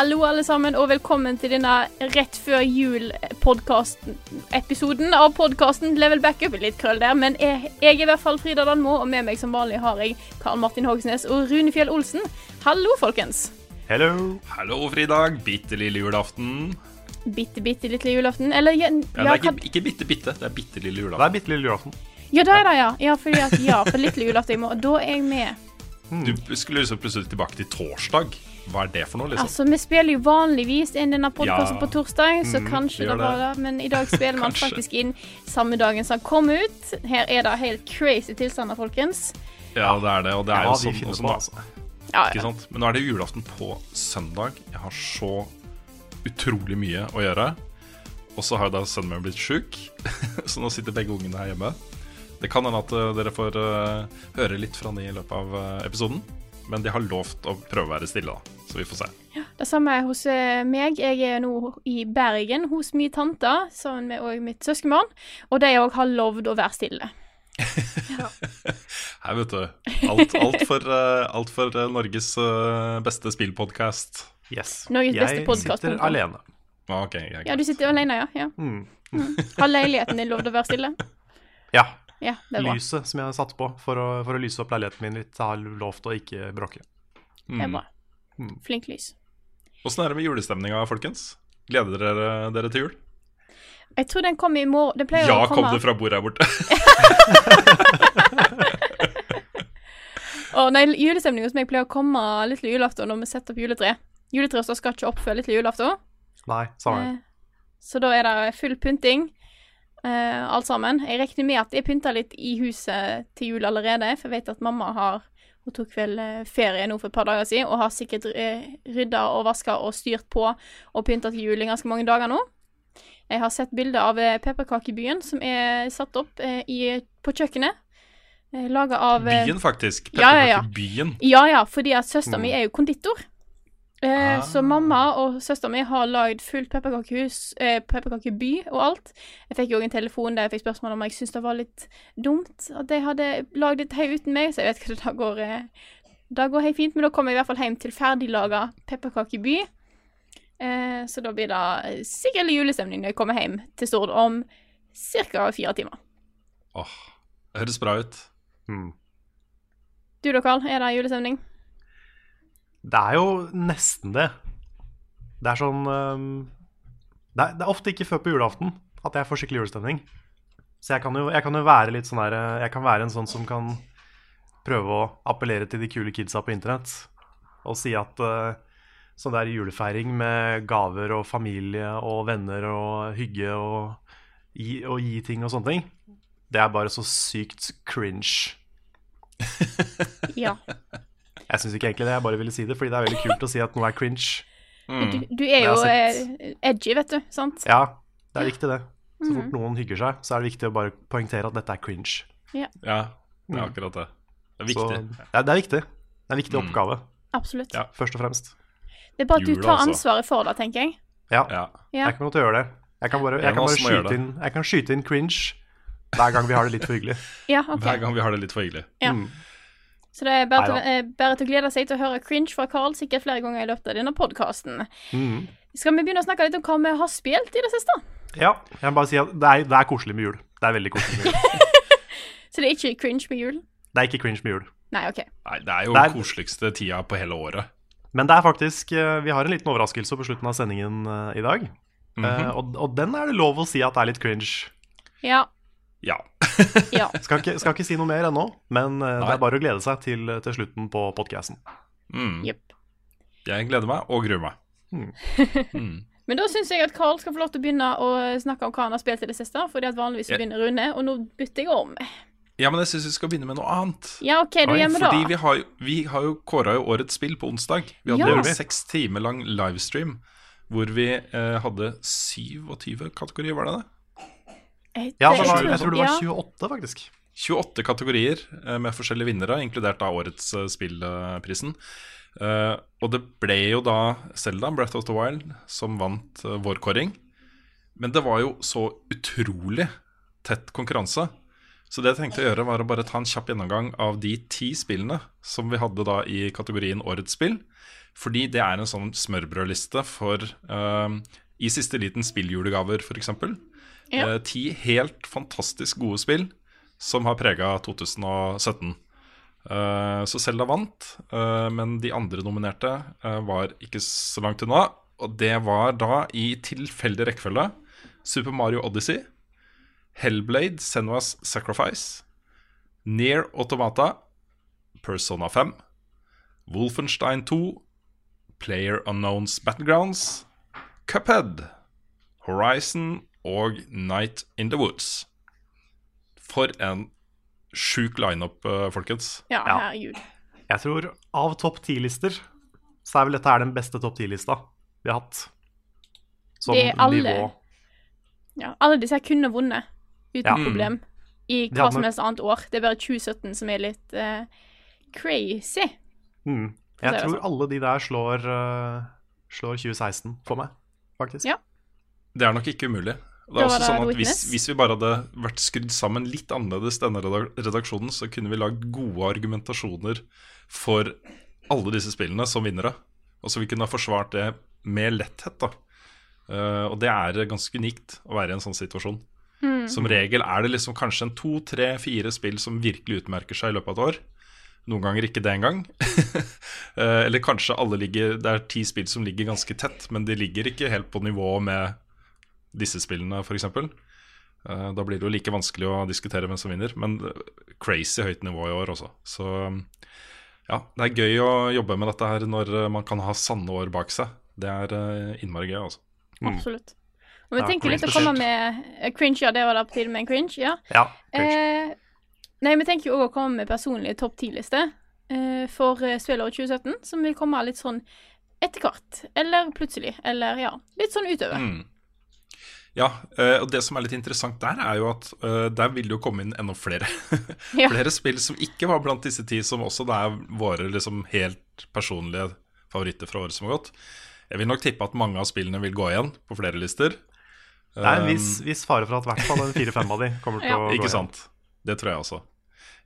Hallo alle sammen, og velkommen til denne rett før jul-podkast-episoden av podkasten Level Backup. Litt krøll der, men jeg, jeg er i hvert fall Frida Danmo, og med meg som vanlig har jeg Karl Martin Hogsnes og Rune Fjell Olsen. Hallo, folkens. Hello. Hallo, fridag. Bitte lille julaften. Bitte, bitte lille julaften. Eller ja, Ja, det er ikke, ikke bitte, bitte. Det er bitte lille julaften. Det er bitte lille julaften. ja, det er det, ja. Ja, fordi at, ja, for lille julaften i morgen. Da er jeg med. Du skulle liksom plutselig tilbake til torsdag. Hva er det for noe, liksom? Altså, Vi spiller jo vanligvis inn denne podkasten Ja. på torsdag, så Mm, kanskje det var det. Men i dag spiller man faktisk inn samme dagen som den kom ut. Her er det helt crazy tilstander, folkens. Ja, det er det. Og det er Ja, jo sånn også da. altså. Ja, Ikke sant? Men nå er det julaften på søndag. Jeg har så utrolig mye å gjøre. Og så har jo da sønnen min blitt sjuk, så nå sitter begge ungene her hjemme. Det kan hende at eh, dere får eh, høre litt fra de i løpet av eh, episoden. Men de har lovt å prøve å være stille, da. Så vi får se. Ja, Det samme er hos eh, meg. Jeg er nå i Bergen hos min tante sammen med og mitt søskenbarn. Og de òg har lovd å være stille. Her, vet du. Alt, alt for, eh, alt for eh, Norges beste spillpodkast. Yes. Norges beste jeg podcast, sitter alene. Ah, okay. Ja, du sitter alene, ja? ja. Mm. Har leiligheten din lovd å være stille? Ja. Ja, det. Lyset som jeg har satt på for å, for å lyse opp leiligheten min litt, har lovt å ikke bråke. Det er Mm. bra. Flink lys. Åssen er det med julestemninga, folkens? Gleder dere dere til jul? Jeg tror den kommer i morgen. Den pleier Ja, å komme kom det fra bordet her borte. Og nei, Julestemninga hos meg pleier å komme lille julaften når vi setter opp juletre. Juletreet skal ikke opp før lille julaften. Nei, samme. Eh, Så da er det full pynting, eh, alt sammen. Jeg regner med at jeg pynta litt i huset til jul allerede, for jeg vet at mamma har Hun tok vel eh, ferie nå for et par dager siden, og har sikkert eh, rydda og vaska og styrt på og pynta til jul i ganske mange dager nå. Jeg har sett bilder av eh, pepperkakebyen som er satt opp eh, i, på kjøkkenet. Laga av Byen, faktisk. Ja, ja, ja. Ja, ja, fordi at søsteren Mm. min er jo konditor. Eh, Ah. Så mamma og søstera min har lagd fullt pepperkakehus, eh, pepperkakeby og alt. Jeg fikk jo en telefon der jeg fikk spørsmål om jeg syntes det var litt dumt at de hadde lagd et haug uten meg, så jeg vet ikke det går eh, Det går helt fint, men da kommer jeg i hvert fall hjem til ferdiglaga pepperkakeby. Eh, så da blir det eh, sikkert julestemning når jeg kommer hjem til Stord om ca. fire timer. Åh, det høres bra ut. Mm. Du da, Karl, er det julestemning? Det er jo nesten det. Det er sånn ehm, det, er, det er ofte ikke før på julaften at jeg får skikkelig julestemning. Så jeg kan jo, jeg kan jo være litt sånn der eh, Jeg kan være en sånn som kan prøve å appellere til de kule kidsa på internett og si at uh, sånn der julefeiring med gaver og familie og venner og hygge og gi, og gi ting og sånne ting, det er bare så sykt cringe. Ja. Jeg syns ikke egentlig det, jeg bare ville si det, fordi det er veldig kult å si at noe er cringe. Du, du er jo eh, edgy, vet du. Sant? Ja, det er viktig det. Så Mhm. fort noen hygger seg, så er det viktig å bare poengtere at dette er cringe. Ja, det er akkurat det. Det er Så viktig. det, er, det er viktig. Det er en viktig Mm. oppgave, Absolutt. Ja. først og fremst. Det er bare at du tar altså. ansvaret for det, tenker jeg. Ja, Ja. Ja. jeg kan godt gjøre det. Jeg kan bare, jeg kan bare skyte, inn, jeg kan skyte inn cringe hver gang vi har det litt for hyggelig. Ja, ok. Hver gang vi har det litt for hyggelig. Ja. Mm. Så det er bare til, Neida. eh, bare til å glede seg til å høre cringe fra Carl sikkert flere ganger i løpet av denne podkasten. Mm. Skal vi begynne å snakke litt om hva vi har spilt i det siste? Ja, jeg må bare si at det er, det er koselig med jul. Det er veldig koselig med jul. Så det er ikke cringe med jul? Det er ikke cringe med jul. Nei, OK. Nei, det er jo Det er- koseligste tida på hele året. Men det er faktisk eh, Vi har en liten overraskelse på slutten av sendingen eh, i dag. Mm -hmm. uh, og, og den er det lov å si at det er litt cringe. Ja. Ja. Ja. Skal ikke, skal ikke si noe mer ennå, men Nei. det er bare å glede seg til, til slutten på podkasten. Mm. Yep. Jeg gleder meg og gruer meg. Men da syns jeg at Carl skal få lov til å begynne å snakke om hva han har spilt i det siste. Fordi at vanligvis så begynner Rune, og nå bytter jeg om. Ja, men jeg syns vi skal begynne med noe annet. Ja, OK, du Oi, gjør Fordi da. vi har, vi har jo kåra jo årets spill på onsdag. Vi hadde Ja. en seks timer lang livestream hvor vi eh, hadde 27 kategorier, var det det? Ja, var, jeg tror det var 28, faktisk. 28 kategorier eh, med forskjellige vinnere, inkludert da årets eh, spillprisen. Eh, og det ble jo da Selda, Breath of the Wild, som vant vår kåring. Men det var jo så utrolig tett konkurranse. Så det jeg tenkte å gjøre, var å bare ta en kjapp gjennomgang av de ti spillene som vi hadde da i kategorien Årets spill. Fordi det er en sånn smørbrødliste for uh, i siste liten spilljulegaver, f.eks. Ja. Eh, ti helt fantastisk gode spill som har prega 2017. Eh, så Selda vant, eh, men de andre nominerte var ikke så langt unna. Og det var da i tilfeldig rekkefølge Super Mario Odyssey, Hellblade, Senua's Sacrifice, Near Automata, Persona 5, Wolfenstein 2, Player Unknowns Battlegrounds, Cuphead, Horizon og Night in the Woods. For en sjuk lineup, eh, folkens. Ja, Ja. herregud. Jeg tror av topp ti-lister så er vel dette her den beste topp ti-lista vi har hatt. Som Det er alle- nivå. Ja, alle disse her kunne vunnet uten Ja. problem i hva som helst annet år. Det er bare 2017 som er litt uh, crazy. Mm. Jeg tror sånn. alle de der slår, uh, slår 2016 for meg, faktisk. Ja. Det er nok ikke umulig. Det er også sånn at hvis, hvis vi bare hadde vært skrudd sammen litt annerledes denne redaksjonen, så kunne vi lagd gode argumentasjoner for alle disse spillene som vinnere. Og så vi kunne ha forsvart det med letthet, da. Uh, og det er ganske unikt å være i en sånn situasjon. Mm. Som regel er det liksom kanskje en to, tre, fire spill som virkelig utmerker seg i løpet av et år. Noen ganger ikke det engang. Eh, Eller kanskje alle ligger Det er ti spill som ligger ganske tett, men de ligger ikke helt på nivå med disse spillene, f.eks. Da blir det jo like vanskelig å diskutere hvem som vinner, men eh, crazy høyt nivå i år også. Så ja, det er gøy å jobbe med dette her når eh, man kan ha sanne år bak seg. Det er eh, innmari gøy, altså. Absolutt. Og vi Ja, tenker litt å komme med eh, cringe, ja, det var da på tide med en cringe, ja. Ja, cringe. Eh, nei, vi tenker jo òg å komme med personlige topp ti-liste eh, for eh, spillåret 2017, som vil komme litt sånn etter hvert. Eller plutselig. Eller ja, litt sånn utover. Mm. Ja, eh, og det som er litt interessant der, er jo at eh, der vil det jo komme inn enda flere. Ja. flere spill som ikke var blant disse ti, som også det er våre liksom helt personlige favoritter fra året som har gått. Jeg vil nok tippe at mange av spillene vil gå igjen på flere lister. Det er en Um, viss, viss fare for at i hvert fall fire-fem av de kommer til Ja. å gå igjen. Ikke sant? Det tror jeg også.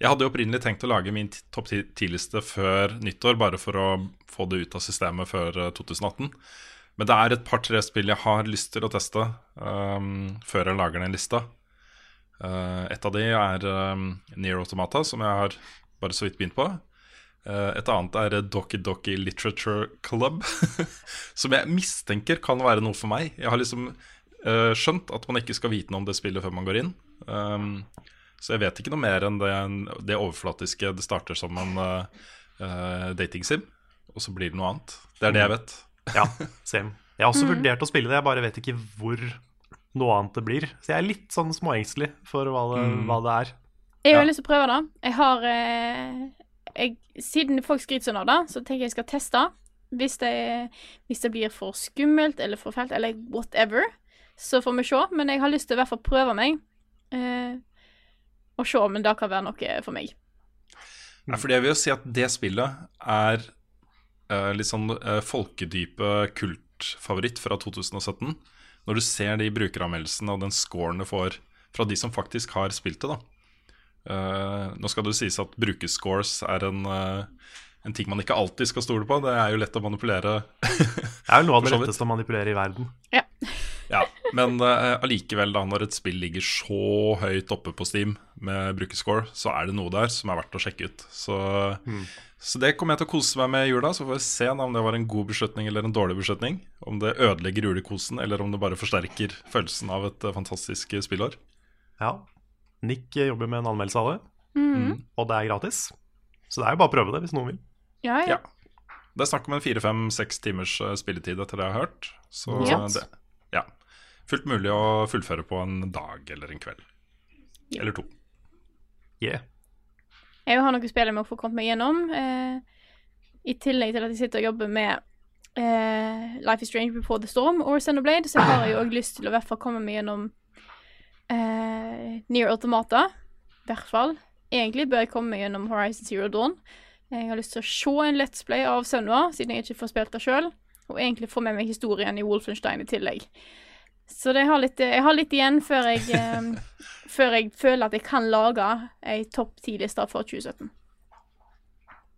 Jeg hadde jo opprinnelig tenkt å lage min topp ti- ti-liste før nyttår, bare for å få det ut av systemet før eh, 2018. Men det er et par-tre spill jeg har lyst til å teste um, før jeg lager den lista. Uh, et av de er um, Near Automata, som jeg har bare så vidt begynt på. Uh, et annet er Doki Doki Literature Club, som jeg mistenker kan være noe for meg. Jeg har liksom uh, skjønt at man ikke skal vite noe om det spillet før man går inn. Um, så jeg vet ikke noe mer enn det, det overflatiske. Det starter som en uh, uh, datingsim, og så blir det noe annet. Det er det jeg vet. Ja, same. Jeg har også Mm. vurdert å spille det, jeg bare vet ikke hvor noe annet det blir. Så jeg er litt sånn småengstelig for hva det, Mm. hva det er. Jeg har Ja. lyst til å prøve det. Jeg har eh, jeg, Siden folk skryter sånn av det, så tenker jeg jeg skal teste. Hvis det, hvis det blir for skummelt eller for fælt, eller whatever, så får vi se. Men jeg har lyst til å i hvert fall prøve meg. Eh, og se om det kan være noe for meg. Ja, for jeg vil jo si at det spillet er litt sånn uh, folkedype kultfavoritt fra 2017. Når du ser de brukeranmeldelsene og den scoren du får fra de som faktisk har spilt det, da. Eh, nå skal det jo sies at brukerscores er en, eh, en ting man ikke alltid skal stole på. Det er jo lett å manipulere Det er jo noe av det letteste å manipulere i verden. Ja, men allikevel, uh, da, når et spill ligger så høyt oppe på Steam med brukerscore, så er det noe der som er verdt å sjekke ut. Så, så det kommer jeg til å kose meg med i jula. Så får vi se om det var en god beslutning eller en dårlig beslutning. Om det ødelegger julekosen, eller om det bare forsterker følelsen av et eh, fantastisk spillår. Ja. Nick jobber med en anmeldelse av det, Mm. og det er gratis. Så det er jo bare å prøve det hvis noen vil. Ja, ja. Ja. Det er snakk om en fire-fem-seks timers eh, spilletid, etter det jeg har hørt. Så yes. det. Fullt mulig å fullføre på en dag eller en kveld. Eller to. Yeah. Jeg har noen spill jeg må få kommet meg gjennom. Eh, I tillegg til at jeg sitter og jobber med eh, Life is Strange Before the Storm og Xenoblade, så har jeg òg lyst til å i hvert fall komme meg gjennom eh, Near Automata. I hvert fall. Egentlig bør jeg komme meg gjennom Horizon Zero Dawn. Jeg har lyst til å se en Let's Play av Sunwa, siden jeg ikke får spilt det sjøl. Og egentlig få med meg historien i Wolfenstein i tillegg. Så det har litt, jeg har litt igjen før jeg, eh, før jeg føler at jeg kan lage ei topp ti-liste for 2017.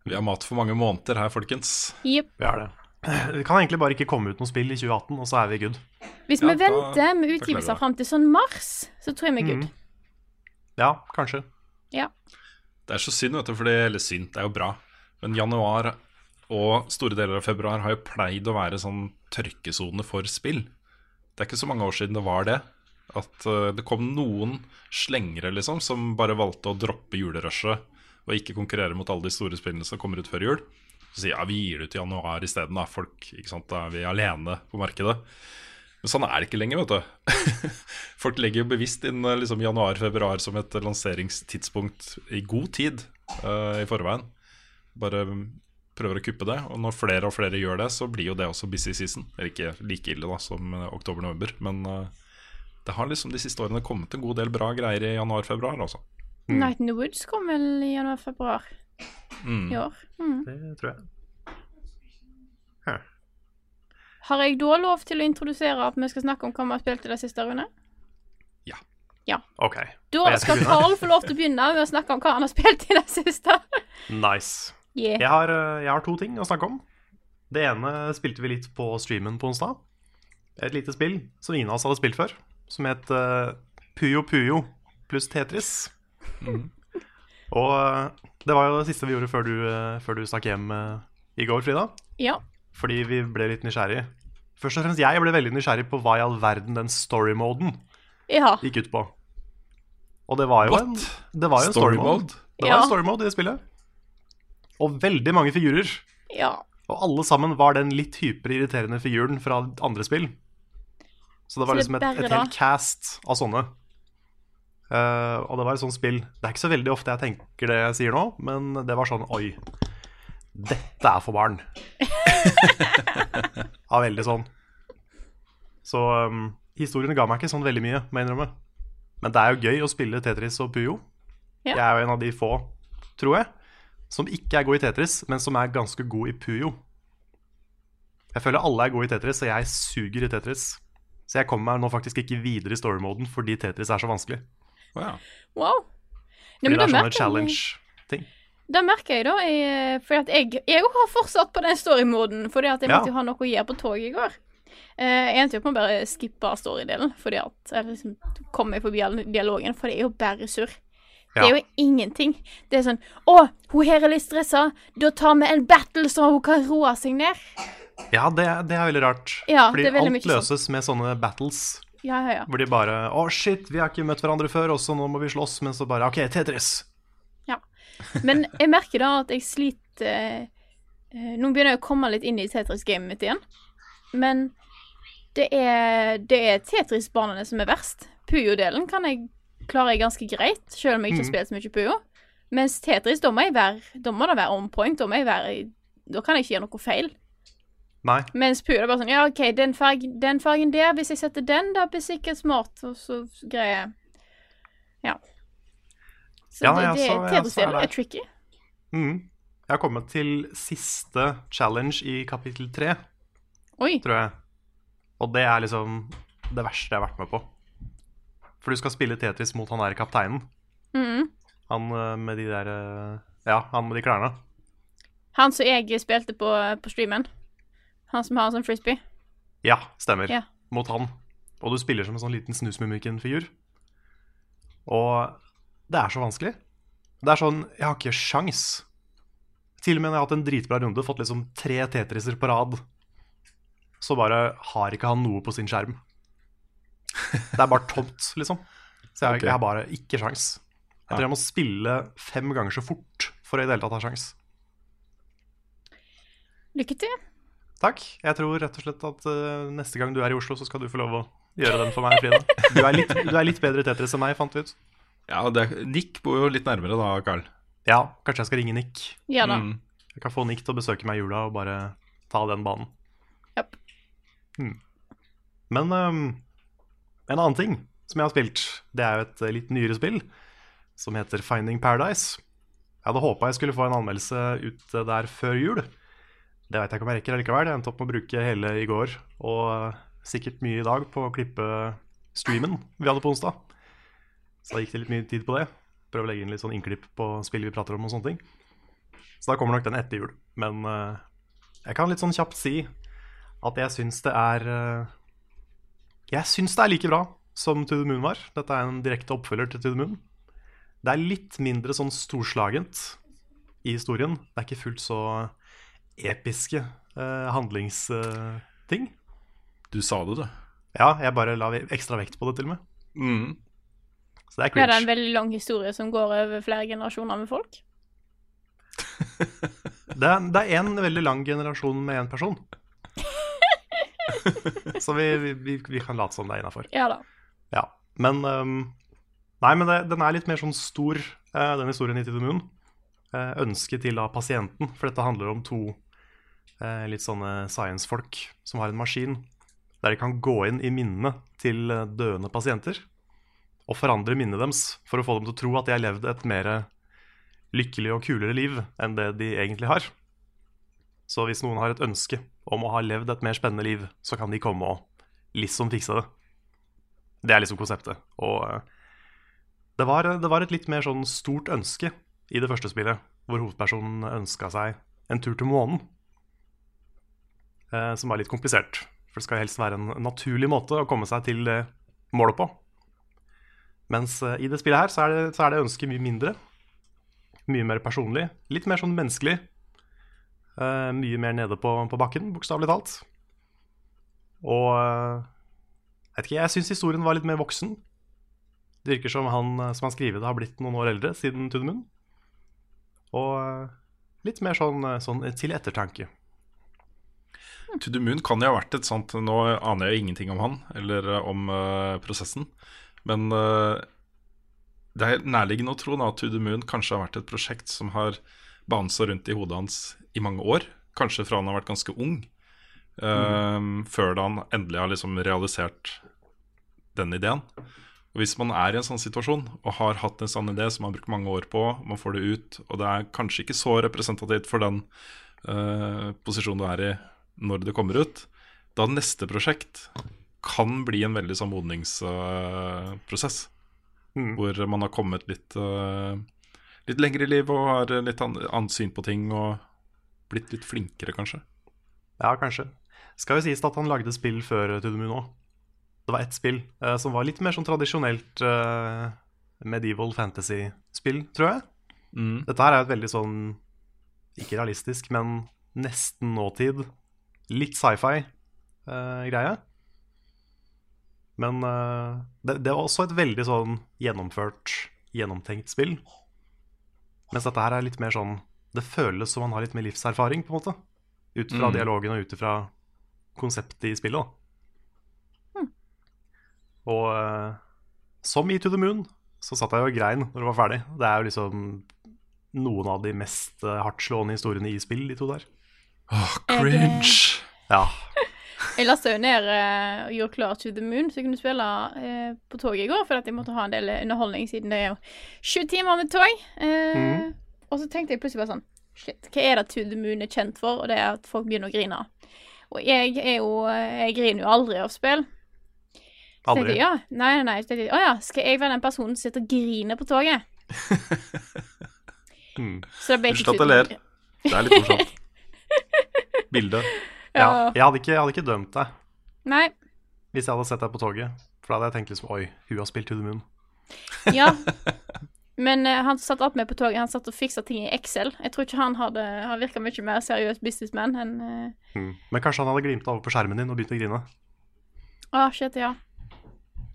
Vi har mat for mange måneder her, folkens. Yep. Vi er det. Det kan egentlig bare ikke komme ut noe spill i 2018, og så er vi good. Hvis Ja, vi venter med utgivelser fram til sånn mars, så tror jeg vi er good. Mm. Ja, kanskje. Ja. Det er så synd, vet du, fordi, eller synd, det er jo bra. Men januar og store deler av februar har jo pleid å være sånn tørkesone for spill. Det er ikke så mange år siden det var det. At uh, det kom noen slengere, liksom, som bare valgte å droppe julerushet og ikke konkurrere mot alle de store spillene som kommer ut før jul. Så sier ja, vi gir det ut i januar isteden, da. Folk, ikke sant, da er vi alene på markedet. Men sånn er det ikke lenger, vet du. Folk legger jo bevisst inn eh, liksom, januar-februar som et lanseringstidspunkt i god tid uh, i forveien. Bare prøver å kuppe det. Og når flere og flere gjør det, så blir jo det også busy season. Eller ikke like ille da som eh, oktober-november, men eh, det har liksom de siste årene kommet en god del bra greier i januar-februar, altså. Night in the Woods kom vel i januar-februar Mm. i år. Mm. Det tror jeg. Har jeg da lov til å introdusere at vi skal snakke om hva vi har spilt i det siste, Rune? Ok, Da Og jeg skal skal. Carl få lov til å begynne med å snakke om hva han har spilt i det siste. nice. Yeah. Jeg har, eh, jeg har to ting å snakke om. Det ene spilte vi litt på streamen på onsdag. Et lite spill som ingen av oss hadde spilt før, som het eh, Puyo Puyo pluss Tetris. Og eh, det var jo det siste vi gjorde før du, før du stakk hjem i går, Frida. Ja. Fordi vi ble litt nysgjerrig. Først og fremst jeg ble veldig nysgjerrig på hva i all verden den story-moden ja. gikk ut på. Og det var jo What? en, det var jo en Story story-mode. mode? Det var Ja. en story-mode i det spillet. Og veldig mange figurer. Ja. Og alle sammen var den litt hyperirriterende figuren fra andre spill. Så det var Så det liksom et, et helt cast av sånne. Uh, og det var et sånt spill Det er ikke så veldig ofte jeg tenker det jeg sier nå, men det var sånn Oi, dette er for barn. ja, veldig sånn. Så um, historiene ga meg ikke sånn veldig mye, må jeg innrømme. Men det er jo gøy å spille Tetris og Puyo. Ja. Jeg er jo en av de få, tror jeg, som ikke er god i Tetris, men som er ganske god i Puyo. Jeg føler alle er gode i Tetris, og jeg suger i Tetris. Så jeg kommer meg nå faktisk ikke videre i story-moden fordi Tetris er så vanskelig. Wow. Wow. Nei, Fordi men det er sånn sånne challenge-ting. Det merker jeg, da. Jeg, for at jeg, jeg har fortsatt på den story-moden, fordi at jeg Ja. måtte jo ha noe å gjøre på toget i går. Eh, jeg endte opp med å bare skippe story-delen, fordi at jeg liksom kom meg forbi all dialogen, for det er jo bare surr. Det er jo ingenting. Det er sånn Å, hun her er litt stressa. Da tar vi en battle så hun kan roe seg ned. Ja, det, det er veldig rart. Ja, fordi det veldig alt sånn. løses med sånne battles. Ja, ja, ja. Hvor de bare Å, shit, vi har ikke møtt hverandre før, og så nå må vi slåss. Men så bare OK, Tetris. Ja. Men jeg merker da at jeg sliter eh, eh, Nå begynner jeg å komme litt inn i Tetris-gamet mitt igjen. Men det er, det er Tetris-banene som er verst. Puyo-delen kan jeg klarer jeg ganske greit, selv om jeg ikke har spilt så mye Puyo. Mens Tetris, da må, være, da må det være on point. Da, må jeg være, da kan jeg ikke gjøre noe feil. Nei. Mens Puyo er bare sånn Ja, OK, den, fargen, den fargen der, hvis jeg setter den, da blir sikkert smart, og så greier Ja. Så Ja, det, det, det, Tetris-delen er er tricky. Mm. Jeg har kommet til siste challenge i kapittel tre, tror jeg. Og det er liksom det verste jeg har vært med på. For du skal spille Tetris mot han der kapteinen. Mhm. Han eh, med de der eh, Ja, han med de klærne. Han som jeg spilte på, på streamen. Han som har en sånn frisbee. Ja, stemmer. Ja. Mot han. Og du spiller som en sånn liten snusmummiken-figur. Og det er så vanskelig. Det er sånn Jeg har ikke sjans. Til og med når jeg har hatt en dritbra runde, fått liksom tre Tetriser på rad, så bare har ikke han noe på sin skjerm. Det er bare tomt, liksom. Så jeg, okay. jeg har bare ikke sjans. Jeg tror jeg må spille fem ganger så fort for å i det hele tatt ha sjans. Lykke til. Takk. Jeg tror rett og slett at uh, neste gang du er i Oslo, så skal du få lov å gjøre den for meg, Frida. Du er litt, du er litt bedre i Tetris enn meg, fant vi ut. Ja, det, Nick bor jo litt nærmere da, Carl. Ja, kanskje jeg skal ringe Nick. Ja da. Mm. Jeg kan få Nick til å besøke meg i jula og bare ta den banen. Japp. Men ehm, en annen ting som jeg har spilt, det er jo et eh, litt nyere spill som heter Finding Paradise. Jeg hadde håpa jeg skulle få en anmeldelse ut der før jul. Det vet jeg ikke om jeg rekker likevel. Jeg endte opp med å bruke hele i går og eh, sikkert mye i dag på å klippe streamen vi hadde på onsdag. Så da gikk det litt mye tid på det. Prøve å legge inn litt sånn innklipp på spill vi prater om og sånne ting. Så da kommer nok den etter jul. Men eh, jeg kan litt sånn kjapt si at jeg syns det er Jeg syns det er like bra som To the Moon var. Dette er en direkte oppfølger til To the Moon. Det er litt mindre sånn storslagent i historien. Det er ikke fullt så episke eh, handlingsting. Du sa det, du. Ja, jeg bare la ekstra vekt på det, til og med. Mm. Så det er cringe. Er det en veldig lang historie som går over flere generasjoner med folk? Det er, det er en veldig lang generasjon med én person. Så vi, vi, vi, kan late som det er innafor. Ja da. Ja. Men um, Nei, men det, den er litt mer sånn stor, uh, den historien i the Moon. Uh, ønsket til av pasienten, for dette handler om to uh, litt sånne science-folk som har en maskin der de kan gå inn i minnene til eh, døende pasienter og forandre minnet deres for å få dem til å tro at de har levd et mer lykkelig og kulere liv enn det de egentlig har. Så hvis noen har et ønske om å ha levd et mer spennende liv, så kan de komme og liksom fikse det. Det er liksom konseptet. Og eh, det var, det var et litt mer sånn stort ønske i det første spillet, hvor hovedpersonen ønska seg en tur til månen. Eh, som var litt komplisert. For det skal helst være en naturlig måte å komme seg til målet på. Mens eh, i det spillet her så er det, så er det ønsket mye mindre. Mye mer personlig. Litt mer sånn menneskelig. Eh, mye mer nede på, på bakken, bokstavelig talt. Og uh, jeg vet ikke, jeg syns historien var litt mer voksen. Det virker som han eh, som har skrevet det, har blitt noen år eldre siden To. Og uh, litt mer sånn, eh, sånn til ettertanke. To the Moon kan jo ha vært et sånt Nå aner jeg ingenting om han, eller eh, om eh, prosessen. Men eh, det er nærliggende å tro at To kanskje har vært et prosjekt som har bansa rundt i hodet hans i mange år. Kanskje fra han har vært ganske ung. eh, Før da han endelig har liksom realisert den ideen. Og Hvis man er i en sånn situasjon og har hatt en sånn idé som man har brukt mange år på, man får det ut, og det er kanskje ikke så representativt for den uh, posisjonen du er i når det kommer ut, da neste prosjekt kan bli en veldig sånn modningsprosess. Mm. Hvor man har kommet litt, eh, litt lengre i livet og har litt an- annet syn på ting og blitt litt flinkere, kanskje. Ja, kanskje. Skal jo sies at han lagde spill før To the Moon òg. Det var ett spill eh, som var litt mer sånn tradisjonelt eh, medieval fantasy-spill, tror jeg. Mm. Dette her er et veldig sånn ikke realistisk, men nesten nåtid. Litt sci-fi-greie. men eh, det, det var også et veldig sånn gjennomført, gjennomtenkt spill. Mens dette her er litt mer sånn Det føles som man har litt mer livserfaring, på en måte. Ut fra Mm. dialogen og ut fra konseptet i spillet. da. Og uh, som i To the Moon så satt jeg jo og grein når det var ferdig. Det er jo liksom noen av de mest uh, hardtslående historiene i spill, de to der. Åh, cringe! Ja. Jeg lasta jo ned eh, og gjorde klar To the Moon, så jeg kunne spille eh, på toget i går. For at jeg måtte ha en del underholdning, siden det er jo sju timer med tog. Eh, Mhm. Og så tenkte jeg plutselig bare sånn Shit, hva er det To the Moon er kjent for? Og det er at folk begynner å grine. Og jeg er jo eh, Jeg griner jo aldri av spill. Så Aldri. jeg, ja, nei, nei, nei. Å ja, skal jeg være den personen som sitter og griner på toget? Mm. Så det ble Unnskyld ikke at jeg ler. Det er litt morsomt. Bilde. Ja. Jeg, hadde ikke, jeg hadde ikke dømt deg Nei. hvis jeg hadde sett deg på toget. For da hadde jeg tenkt liksom Oi, hun har spilt To the Moon. Ja. Men eh, han satt opp med på toget, han satt og fiksa ting i Excel. Jeg tror ikke han hadde Han virka mye mer seriøs businessman enn eh, Mm. Men kanskje han hadde glimta over på skjermen din og begynt å grine. Å, shit, ja.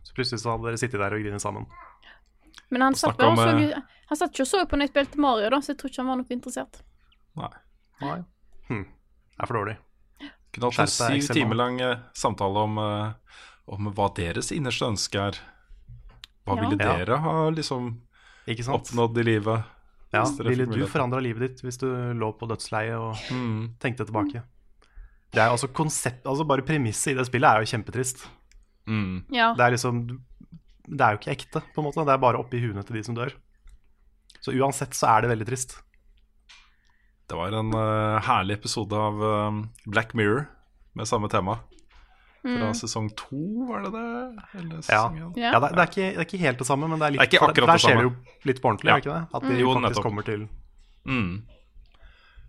Så plutselig så hadde dere sittet der og grinet sammen. Men han satt, Snakk bare og så, eh, han satt ikke og så på når jeg spilte Mario, da, så jeg tror ikke han var noe interessert. Nei. Nei. Hm. er for dårlig. Kunne hatt en syv Excel, timer lang eh, samtale om, eh, om hva deres innerste ønske er. Hva Ja. ville dere ha liksom Ikke sant? oppnådd i livet? Ja, Ville du forandra livet ditt hvis du lå på dødsleiet og Mm. tenkte tilbake? Det er altså konsept, altså Bare premisset i det spillet er jo kjempetrist. Mm. Ja. Det er liksom Det er jo ikke ekte, på en måte. Det er bare oppi huene til de som dør. Så uansett så er det veldig trist. Det var en uh, herlig episode av eh, Black Mirror med samme tema. Fra sesong to, var det det? Eller Ja. Ja. ja det, det, er ikke, det er ikke helt det samme, men det er litt Det er Der det skjer det jo litt på ordentlig, Ja. er ikke det? At de Jo, faktisk nettopp. kommer til Mm.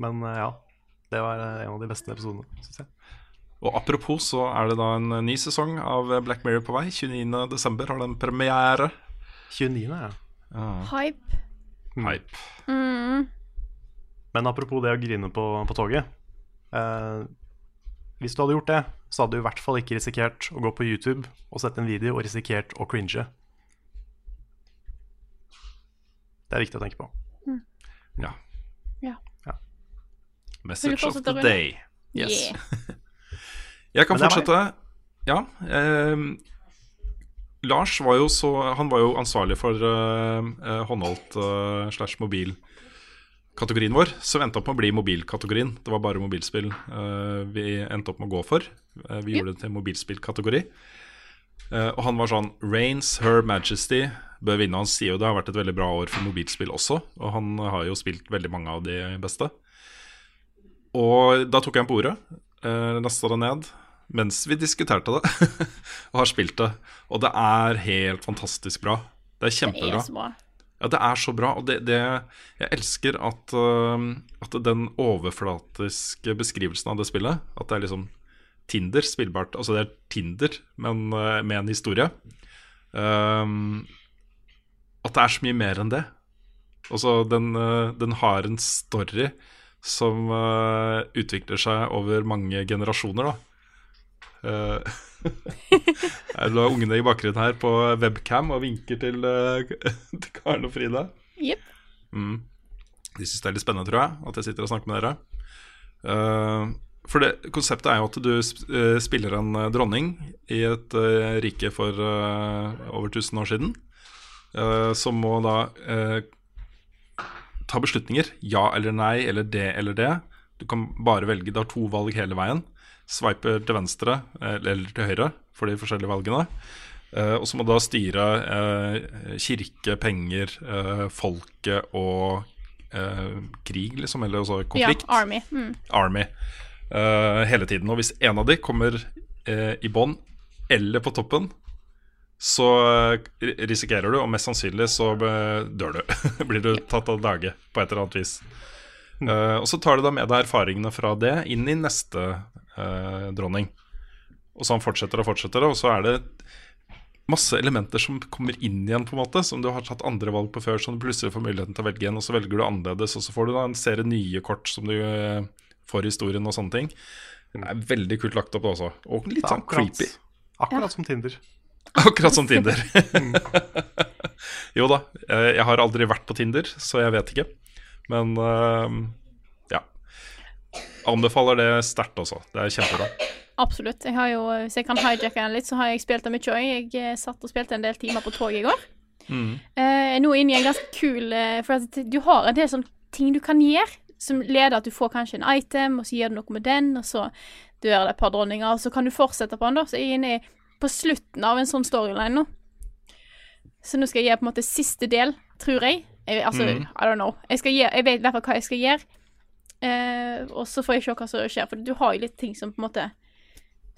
Men uh, ja. Det var en av de beste episodene, syns jeg. Og apropos så er det da en ny sesong av Black Mirror på vei. 29.12. har den premiere. 29., ja. Hype. Hype. Mm. Men apropos det å grine på, på toget. Eh, hvis du hadde gjort det, så hadde du i hvert fall ikke risikert å gå på YouTube og sette en video og risikert å cringe. Det er viktig å tenke på. Ja. Ja. Ja. Message of the day. Yes. Yeah. Jeg kan fortsette. Ja. Eh, Lars var jo så Han var jo ansvarlig for eh, eh, håndholdt eh, slash mobil-kategorien vår, som endte opp med å bli mobilkategorien. Det var bare mobilspill uh, vi endte opp med å gå for. Uh, vi gjorde det til mobilspillkategori. Uh, og han var sånn Rains, Her Majesty bør vinne. Han sier jo det har vært et veldig bra år for mobilspill også, og han har jo spilt veldig mange av de beste. Og da tok jeg ham på ordet, uh, lasta det ned mens vi diskuterte det, og har spilt det. Og det er helt fantastisk bra. Det er Det kjempebra. er så bra. Ja, det er så bra, og det, det Jeg elsker at, at den overflatiske beskrivelsen av det spillet At det er liksom Tinder spillbart. Altså det er Tinder, men øh, med en historie. Um, at det er så mye mer enn det. Altså, den, øh, den har en story som øh, utvikler seg over mange generasjoner, da. Eh, Her lå ungene i bakgrunnen her på webcam og vinker til, uh, til Karen og Frida. Yep. Mm. De syns det er litt spennende, tror jeg, at jeg sitter og snakker med dere. Eh, for det, konseptet er jo at du eh, spiller en eh, dronning i et eh, rike for eh, over 1000 år siden, eh, som må da eh, ta beslutninger. Ja eller nei, eller det eller det. Du kan bare velge. Det har to valg hele veien. Sveiper til venstre eh, eller til høyre for de forskjellige valgene. Eh, og så må du da styre eh, kirke, penger, eh, folket og eh, krig, liksom. Eller også konflikt. Ja, Army. Mm. Army. eh, hele tiden. Og hvis en av de kommer eh, i bånn eller på toppen, så eh, risikerer du, og mest sannsynlig så eh, dør du. Blir du tatt av dage på et eller annet vis. Eh, og så tar du da med deg erfaringene fra det inn i neste eh, dronning. Og så han fortsetter og fortsetter, og så er det masse elementer som kommer inn igjen, på en måte som du har tatt andre valg på før, som du plutselig får muligheten til å velge igjen, og så velger du annerledes, og så får du da en serie nye kort som du eh, får i historien og sånne ting. Det er veldig kult lagt opp også, og litt Det sånn creepy. Akkurat som Tinder. Akkurat som Tinder. jo da, eh, jeg har aldri vært på Tinder, så jeg vet ikke. Men ja. Anbefaler det sterkt også. Det er kjempebra. Absolutt. Jeg har jo, hvis jeg kan hijacke den litt, så har jeg spilt det mye òg. Jeg eh, satt og spilte en del timer på toget i går. Mm. Eh, nå inn i en ganske kul eh, For at du har en del sånne ting du kan gjøre, som leder at du får kanskje en item, og så gjør du noe med den, og så dør det et par dronninger, og så kan du fortsette på den, da. Så jeg er inne på slutten av en sånn storyline nå. Så nå skal jeg gjøre på en måte siste del, tror jeg. jeg altså, mm. I don't know. Jeg, skal gjøre, jeg vet i hvert fall hva jeg skal gjøre. Eh, og så får jeg se hva som skjer, for du har jo litt ting som på en måte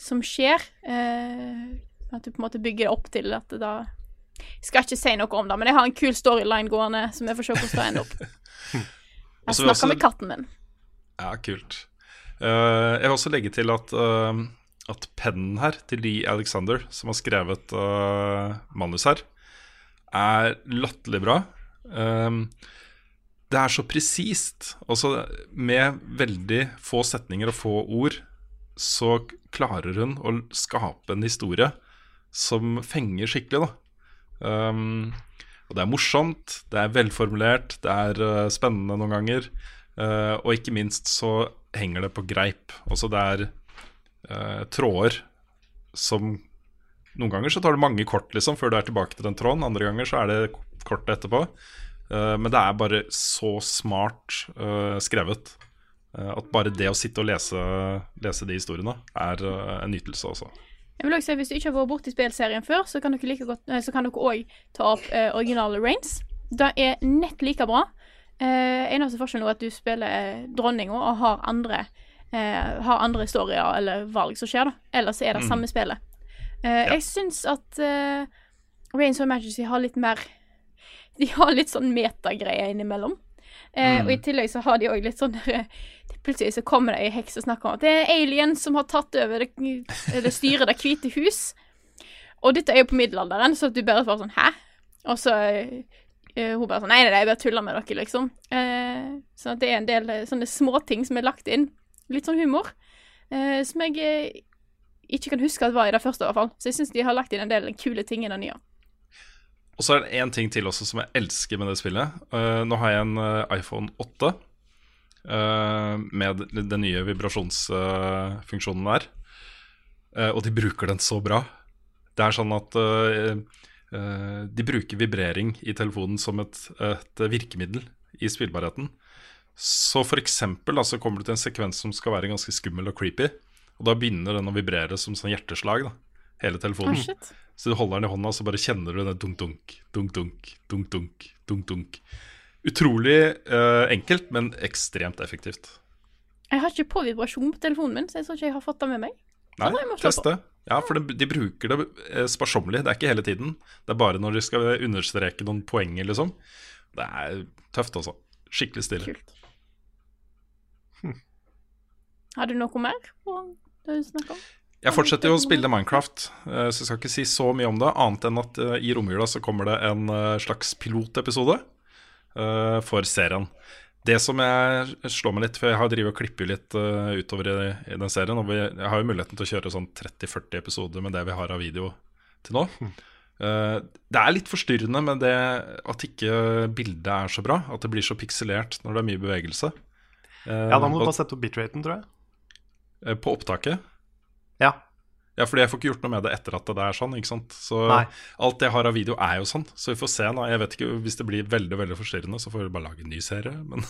Som skjer. Eh, at du på en måte bygger det opp til at det da Jeg skal ikke si noe om det, men jeg har en kul storyline gående, som jeg får se hvordan det ender opp. Jeg så også... snakker med katten min. Ja, kult. Uh, jeg vil også legge til at, uh, at pennen her til Lee Alexander, som har skrevet uh, manus her, er latterlig bra. Um, det er så presist. Altså, med veldig få setninger og få ord, så klarer hun å skape en historie som fenger skikkelig, da. Um, og det er morsomt, det er velformulert, det er uh, spennende noen ganger. Uh, og ikke minst så henger det på greip. Også det er uh, tråder som Noen ganger så tar det mange kort liksom før du er tilbake til den tråden. Andre ganger så er det kort etterpå. Eh, men det er bare så smart eh, skrevet eh, at bare det å sitte og lese, lese de historiene er en nytelse også. Jeg vil også si, Hvis du ikke har vært borti spillserien før, så kan dere like godt, så kan dere òg ta opp originale Rains. Det er nett like bra. Eh, eneste forskjellen er at du spiller dronninga og har andre eh, Har andre historier eller valg som skjer, da. Ellers er det samme spillet. Eh, Jeg syns at eh, Reigns of Majesty har litt mer De har litt sånn metagreier innimellom. Eh, Og i tillegg så har de òg litt sånn der, Plutselig så kommer det ei heks og snakker om at det er aliens som har tatt over det, eller styret Det hvite hus. Og dette er jo på middelalderen, så du bare får sånn Hæ? Og så eh, hun bare sånn Nei, nei, nei, jeg bare tuller med dere, liksom. Eh, så det er en del eh, sånne småting som er lagt inn. Litt sånn humor. Eh, som jeg ikke kan huske at var i det første, i hvert fall. Så jeg syns de har lagt inn en del kule ting i det nye. Og så er det én ting til også som jeg elsker med det spillet. Uh, nå har jeg en uh, iPhone 8 uh, med den nye vibrasjonsfunksjonen der. Eh, og de bruker den så bra. Det er sånn at eh, eh, de bruker vibrering i telefonen som et, et virkemiddel i spillbarheten. Så for eksempel da, så kommer du til en sekvens som skal være ganske skummel og creepy. Og da begynner den å vibrere som sånn hjerteslag, da. Hele telefonen. Oh. Så du holder den i hånda, så bare kjenner du den dunk-dunk, dunk-dunk, dunk-dunk, dunk-dunk. Utrolig uh, enkelt, men ekstremt effektivt. Jeg har ikke på vibrasjon på telefonen min, så jeg tror ikke jeg har fått det med meg. Nei, test det. Ja, for de, de bruker det eh, sparsommelig. Det er ikke hele tiden. Det er bare når de skal understreke noen poenger, liksom. Det er tøft, altså. Skikkelig stille. Kult. Har du noe mer å snakke om? Jeg fortsetter jo å spille Minecraft, eh, så jeg skal ikke si så mye om det. Annet enn at eh, i romjula så kommer det en eh, slags pilotepisode for serien. Det som jeg slår meg litt, for jeg har drevet og klippet litt utover i, den serien, og jeg har jo muligheten til å kjøre sånn 30-40 episoder med det vi har av video til nå. Eh, det er litt forstyrrende med det at ikke bildet er så bra, at det blir så pikselert når det er mye bevegelse. Ja, da må du bare sette opp bitraten, tror jeg. På opptaket. Ja. Ja, fordi jeg får ikke gjort noe med det etter at det er sånn. ikke sant? Så Nei. alt jeg har av video, er jo sånn. Så vi får se. nå, Jeg vet ikke, Hvis det blir veldig veldig forstyrrende, så får vi bare lage en ny serie. Men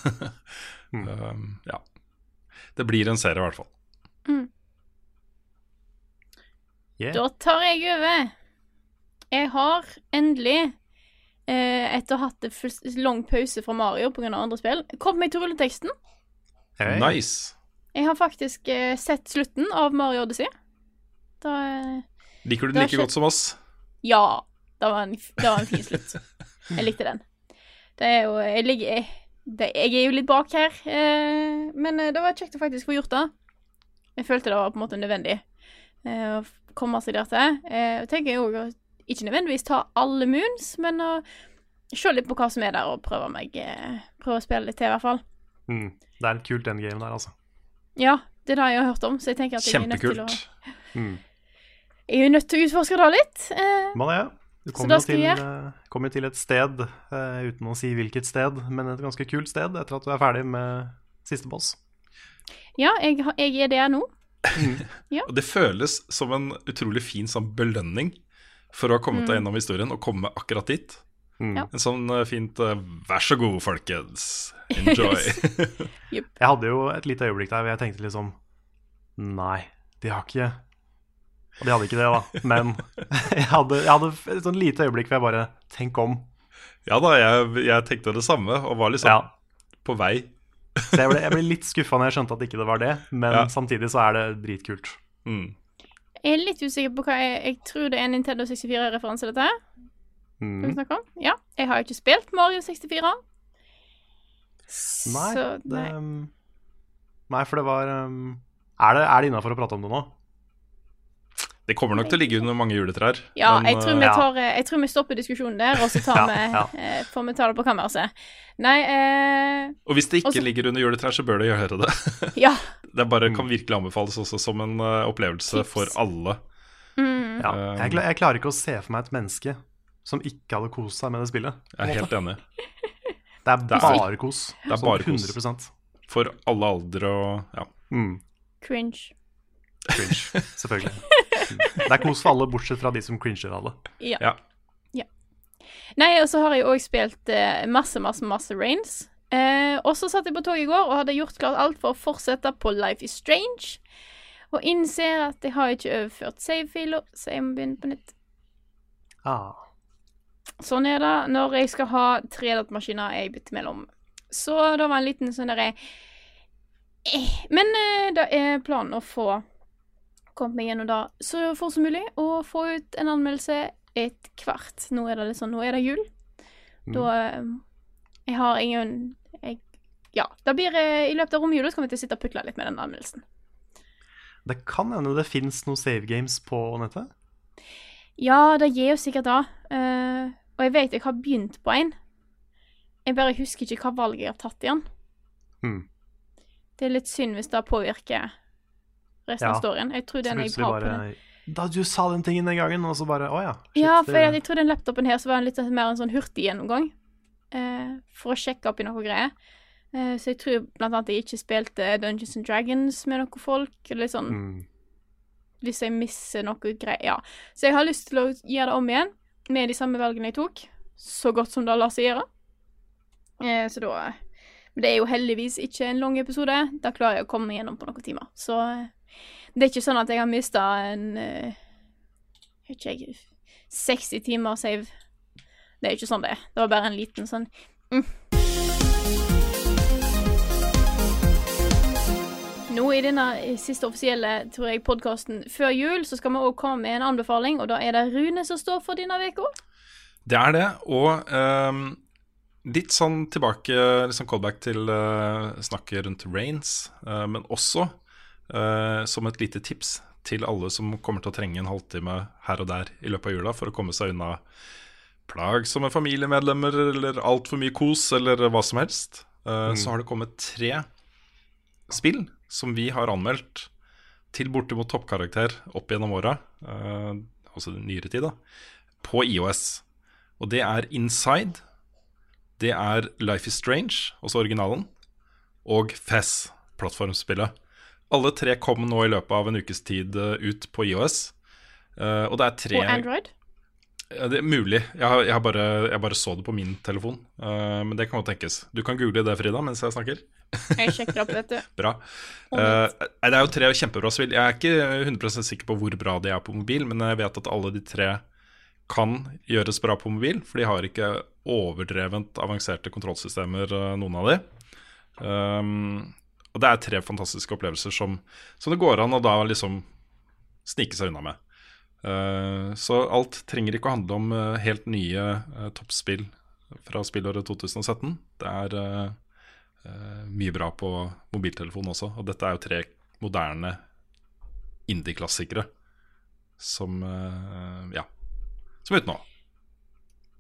um, ja. Det blir en serie, i hvert fall. Yeah. Da tar jeg over. Jeg har endelig, eh, etter å ha hatt en lang pause fra Mario pga. andre spill, kommet meg til rulleteksten. Hey. Nice. Jeg har faktisk eh, sett slutten av Mario Odyssey. Da eh, Liker du den like godt som oss? Ja, det var, en, det var en fin slutt. Jeg likte den. Det er jo Jeg ligger det, jeg er jo litt bak her, eh, men eh, det var kjekt å faktisk få gjort det. Jeg følte det var på en måte nødvendig eh, å komme seg der til. Eh, jeg tenker jo å ikke nødvendigvis ta alle moons, men å se litt på hva som er der, og prøve meg Prøve å spille litt til, i hvert fall. Mm. Det er et kult endgame der, altså. Ja, det er det jeg har hørt om, så jeg tenker at jeg er nødt til å Mm. Jeg er jo nødt til å utforske det litt. Eh, Man er. du Så kommer jo til, vi eh, kommer jo til et sted, uh, uten å si hvilket sted, men et ganske kult sted etter at du er ferdig med siste boss. ja, jeg, jeg er der nå. Og det føles som en utrolig fin sånn belønning for å ha kommet deg gjennom historien og komme akkurat dit. Mm. Ja. En sånn eh, fint eh, 'vær så god, folkens, enjoy'. Jeg hadde jo et lite øyeblikk der hvor jeg tenkte liksom Nei, de har ikke Og de hadde ikke det, da. Men jeg hadde, jeg hadde et sånn lite øyeblikk hvor jeg bare Tenk om. ja da, jeg, jeg tenkte det samme, og var liksom Ja. på vei. Så jeg ble, jeg ble litt skuffa når jeg skjønte at ikke det var det, men Ja. samtidig så er det dritkult. Mm. Jeg er litt usikker på hva jeg Jeg tror det er en Nintendo 64-referanse, dette her. Skal vi Mm. snakke om? Ja. Jeg har jo ikke spilt Mario 64. Nei, Så, nei. Det, nei, for det var um, Er det, er det innafor å prate om det nå? Det kommer nok til å ligge under mange juletrær. Ja, men, jeg tror, vi eh, ja. tar, eh, jeg tror vi stopper diskusjonen der, og så tar Ja, vi, ja. eh, får vi ta det på kammerset. Nei eh, Og hvis det ikke Også- ligger under juletrær, så bør det gjøre det. Ja. Det bare kan virkelig anbefales også som en opplevelse Tips. for alle. Mm. Ja. Um, Jeg, jeg klarer ikke å se for meg et menneske som ikke hadde kost seg med det spillet. Jeg er helt enig. Det er bare kos. det er bare bare kos. 100 For alle aldre og ja. Mm. Cringe. Cringe, selvfølgelig. Det er kos for alle, bortsett fra de som cringer av det. Ja. ja. Nei, og så har jeg òg spilt eh, masse, masse, masse Rains. Eh, og så satt jeg på toget i går og hadde gjort klart alt for å fortsette på Life is Strange. Og innser at jeg har ikke overført save-filer, så jeg må begynne på nytt. Ah. Sånn er det når jeg skal ha tre datamaskiner jeg bytter mellom. Så det var en liten sånn derre eh, Men eh, det er planen å få kommet meg gjennom det så fort som mulig, og få ut en anmeldelse et kvart. Nå er det litt sånn, nå er det jul. Da eh, Jeg har ingen jeg, Ja. Det blir det I løpet av romjula kommer jeg til å sitte og putle litt med den anmeldelsen. Det kan hende det fins noen save games på nettet. Ja, det gir jo sikkert det. Eh, og jeg vet jeg har begynt på en. Jeg bare husker ikke hva valget jeg har tatt igjen. Hmm. Det er litt synd hvis det påvirker resten av storyen. Jeg tror den jeg har på den. Da du sa den tingen den gangen, og så bare Å ja. shit, Ja, for jeg, jeg tror den laptopen her så var den litt mer en sånn hurtig gjennomgang. Eh, for å sjekke opp i noe greier. Uh, så jeg tror blant annet jeg ikke spilte Dungeons and Dragons med noen folk. Eller sånn Mm. hvis jeg misser noe greier. Ja. Så jeg har lyst til å gjøre det om igjen, med de samme valgene jeg tok. Så godt som det lar seg gjøre. Eh, så da Men det er jo heldigvis ikke en lang episode. Da klarer jeg å komme meg gjennom på noen timer. Så eh, det er ikke sånn at jeg har mista en eh, ikke jeg 60 timer save. Det er ikke sånn det er. Det var bare en liten sånn mm. Nå i denne siste offisielle tror jeg, podkasten før jul, så skal vi òg komme med en anbefaling, og da er det Rune som står for denne uka. Det er det, og um, litt sånn tilbake, litt sånn callback til uh, snakket rundt Rains, uh, men også uh, som et lite tips til alle som kommer til å trenge en halvtime her og der i løpet av jula for å komme seg unna plagsomme familiemedlemmer eller altfor mye kos eller hva som helst. mm. Så har det kommet tre spill som vi har anmeldt til bortimot toppkarakter opp gjennom åra, eh, altså nyere tid, da, på IOS. Og det er Inside, det er Life is Strange, altså originalen, og Fez, plattformspillet. Alle tre kom nå i løpet av en ukes tid eh, ut på IOS. Eh, og det er tre Og Android. Det er mulig. Jeg, har, jeg, har bare, jeg bare så det på min telefon. Uh, men det kan jo tenkes. Du kan google det, Frida, mens jeg snakker. Jeg sjekker opp, vet du. Bra. Eh, det er jo tre kjempebra spill. Jeg er ikke 100 sikker på hvor bra de er på mobil, men jeg vet at alle de tre kan gjøres bra på mobil, for de har ikke overdrevent avanserte kontrollsystemer, eh, noen av de. Um, og det er tre fantastiske opplevelser som, som det går an å da liksom snike seg unna med. Eh, så alt trenger ikke å handle om eh, helt nye eh, toppspill fra spillåret 2017. Det er mye bra på mobiltelefon også. Og dette er jo tre moderne indie-klassikere som Ja, som er ute nå.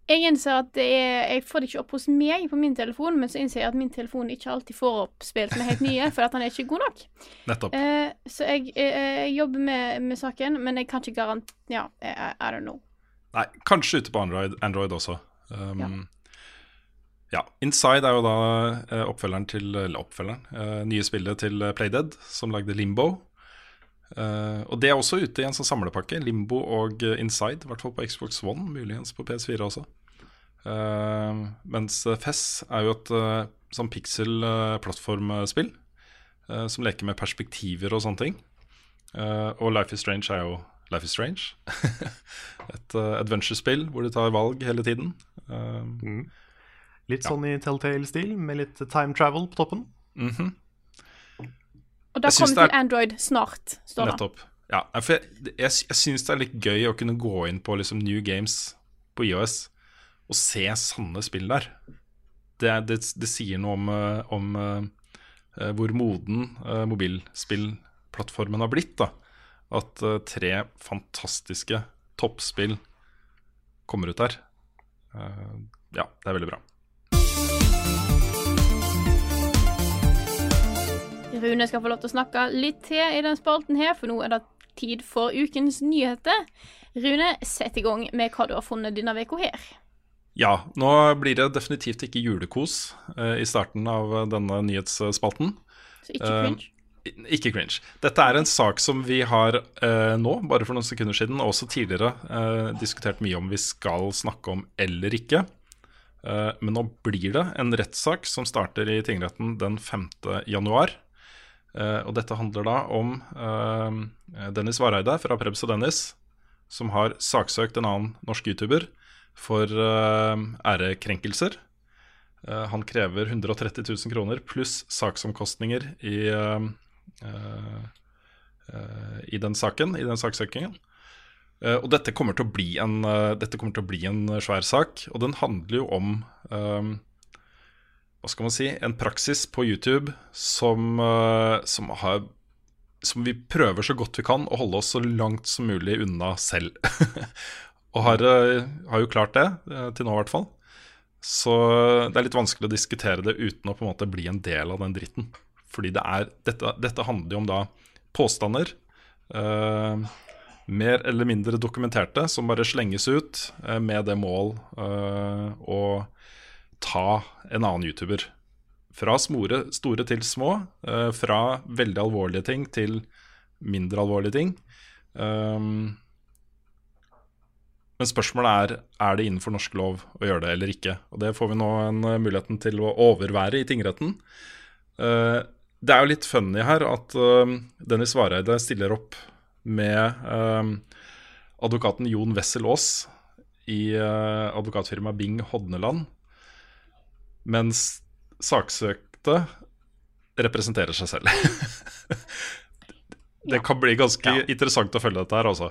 Jeg innser at det er, jeg får det ikke opp hos meg på min telefon, men så innser jeg at min telefon ikke alltid får opp spill som er helt nye, for at han er ikke god nok. Nettopp. Eh, så jeg, eh, jeg jobber med, med saken, men jeg kan ikke garant... Ja, I, I don't know. Nei, kanskje ute på Android, Android også. Um, Ja. ja. Inside er jo da eh, oppfølgeren til Eller oppfølgeren. eh, nye spillet til Playdead, som lagde Limbo. Eh, og det er også ute i en sånn samlepakke. Limbo og eh, Inside, i hvert fall på Xbox One, muligens på PS4 også. Uh, mens Fess er jo et uh, sånn pixel-plattformspill uh, som leker med perspektiver og sånne ting. Og Life is Strange er jo Life is Strange. Et uh, adventure-spill hvor du tar valg hele tiden. Mm. Litt sånn i Telltale-stil, med litt time travel på toppen. mhm, Og da kommer til Android snart, står det. Nettopp. Ja, for jeg, jeg, jeg syns det er litt gøy å kunne gå inn på liksom New Games på IOS og se sanne spill der. Det, det, det sier noe om, eh, om uh, hvor moden uh, mobilspillplattformen har blitt. da At uh, tre fantastiske toppspill kommer ut der. Ja, det er veldig bra. Rune skal få lov til å snakke litt til i den spalten her, for nå er det tid for ukens nyheter. Rune, sett i gang med hva du har funnet denne uka her. Ja, nå blir det definitivt ikke julekos eh, i starten av eh, denne nyhetsspalten. Så ikke Eh, cringe. I- Ikke cringe. Dette er en sak som vi har eh, nå, bare for noen sekunder siden, og også tidligere eh, diskutert mye om vi skal snakke om eller ikke. Eh, men nå blir det en rettssak som starter i tingretten den 5. januar. Eh, og dette handler da om eh, Dennis Vareide fra Prebz og Dennis, som har saksøkt en annen norsk YouTuber for eh, ærekrenkelser. Han krever 130 000 kroner pluss saksomkostninger i, i den saken, i den saksøkingen. Og dette kommer, til å bli en, dette kommer til å bli en svær sak, og den handler jo om Hva skal man si? En praksis på YouTube som, eh, som har som vi prøver så godt vi kan å holde oss så langt som mulig unna selv. og har, eh, har jo klart det, eh, til nå i hvert fall. Så det er litt vanskelig å diskutere det uten å på en måte bli en del av den dritten. Fordi det er, dette, dette handler jo om da påstander, eh, mer eller mindre dokumenterte, som bare slenges ut eh, med det mål eh, å ta en annen YouTuber. Fra smore, store til små, Uh, fra veldig alvorlige ting til mindre alvorlige ting. Um, men spørsmålet er er det innenfor norsk lov å gjøre det eller ikke. Og Det får vi nå en eh, muligheten til å overvære i tingretten. Uh, det er jo litt funny her at uh, Dennis Vareide stiller opp med uh, advokaten Jon Wessel Aas i advokatfirmaet Bing Hodneland, mens saksøkte representerer seg selv. det kan bli ganske Ja. interessant å følge dette her, altså.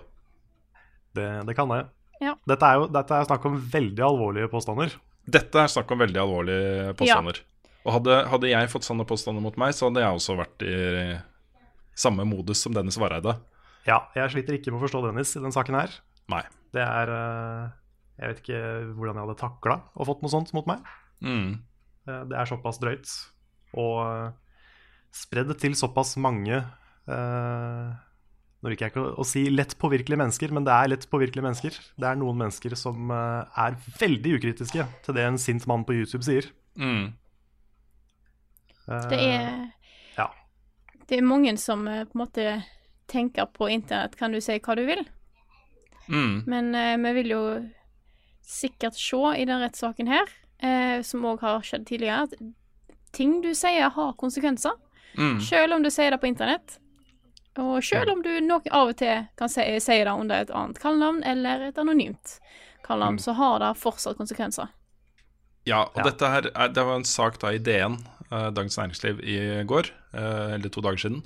Det, det kan det. Ja. Dette, er jo, dette er snakk om veldig alvorlige påstander. Dette er snakk om veldig alvorlige påstander. Og hadde, hadde jeg fått sånne påstander mot meg, så hadde jeg også vært i samme modus som Dennis Vareide. Ja, jeg sliter ikke med å forstå Dennis i den saken her. Nei. Det er eh, Jeg vet ikke hvordan jeg hadde takla og fått noe sånt mot meg. Mm. Eh, Det er såpass drøyt. Og eh, spredd til såpass mange eh, Nå liker jeg ikke å, å si lett påvirkelige mennesker, men det er lett påvirkelige mennesker. Det er noen mennesker som eh, er veldig ukritiske til det en sint mann på YouTube sier. Mm. Eh, Det er, Ja. det er mange som på en måte tenker på internett kan du si hva du vil, Mm. men vi vil jo sikkert se i den rettssaken her, eh, som òg har skjedd tidligere, at ting du sier har konsekvenser. Mm. Selv om du sier det på internett. Og selv om du nok av og til kan si, si det under et annet kallenavn eller et anonymt kallenavn, så har det fortsatt konsekvenser. Ja, og Ja. dette her er, Det var en sak da i DN, eh, Dagens Næringsliv, i går, eh, eller to dager siden,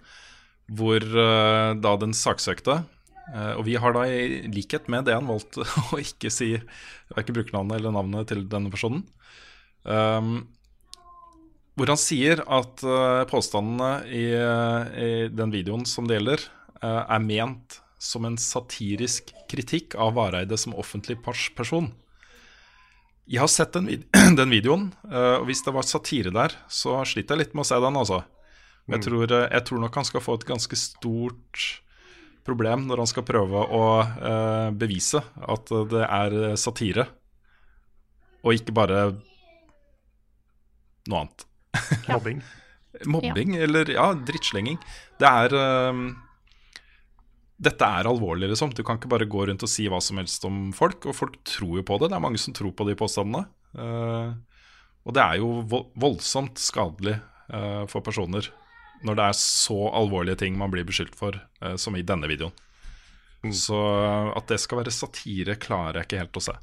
hvor eh, da den saksøkte eh, Og vi har da i likhet med det han valgt å ikke si verken brukernavnet eller navnet til denne personen. Um, hvor han sier at eh, påstandene i, eh, i den videoen som det gjelder, eh, er ment som en satirisk kritikk av Vareide som offentlig pers- person. Jeg har sett den, vid den videoen, eh, og hvis det var satire der, så sliter jeg litt med å se den, altså. Jeg, tror, eh, jeg tror nok han skal få et ganske stort problem når han skal prøve å eh, bevise at det er satire, og ikke bare noe annet. Mobbing. Mobbing, eller ja, drittslenging. Det er um, Dette er alvorlig, liksom. Du kan ikke bare gå rundt og si hva som helst om folk, og folk tror jo på det. Det er mange som tror på de påstandene. Uh, og det er jo voldsomt skadelig uh, for personer når det er så alvorlige ting man blir beskyldt for, eh, som i denne videoen. Så at det skal være satire, klarer jeg ikke helt å se.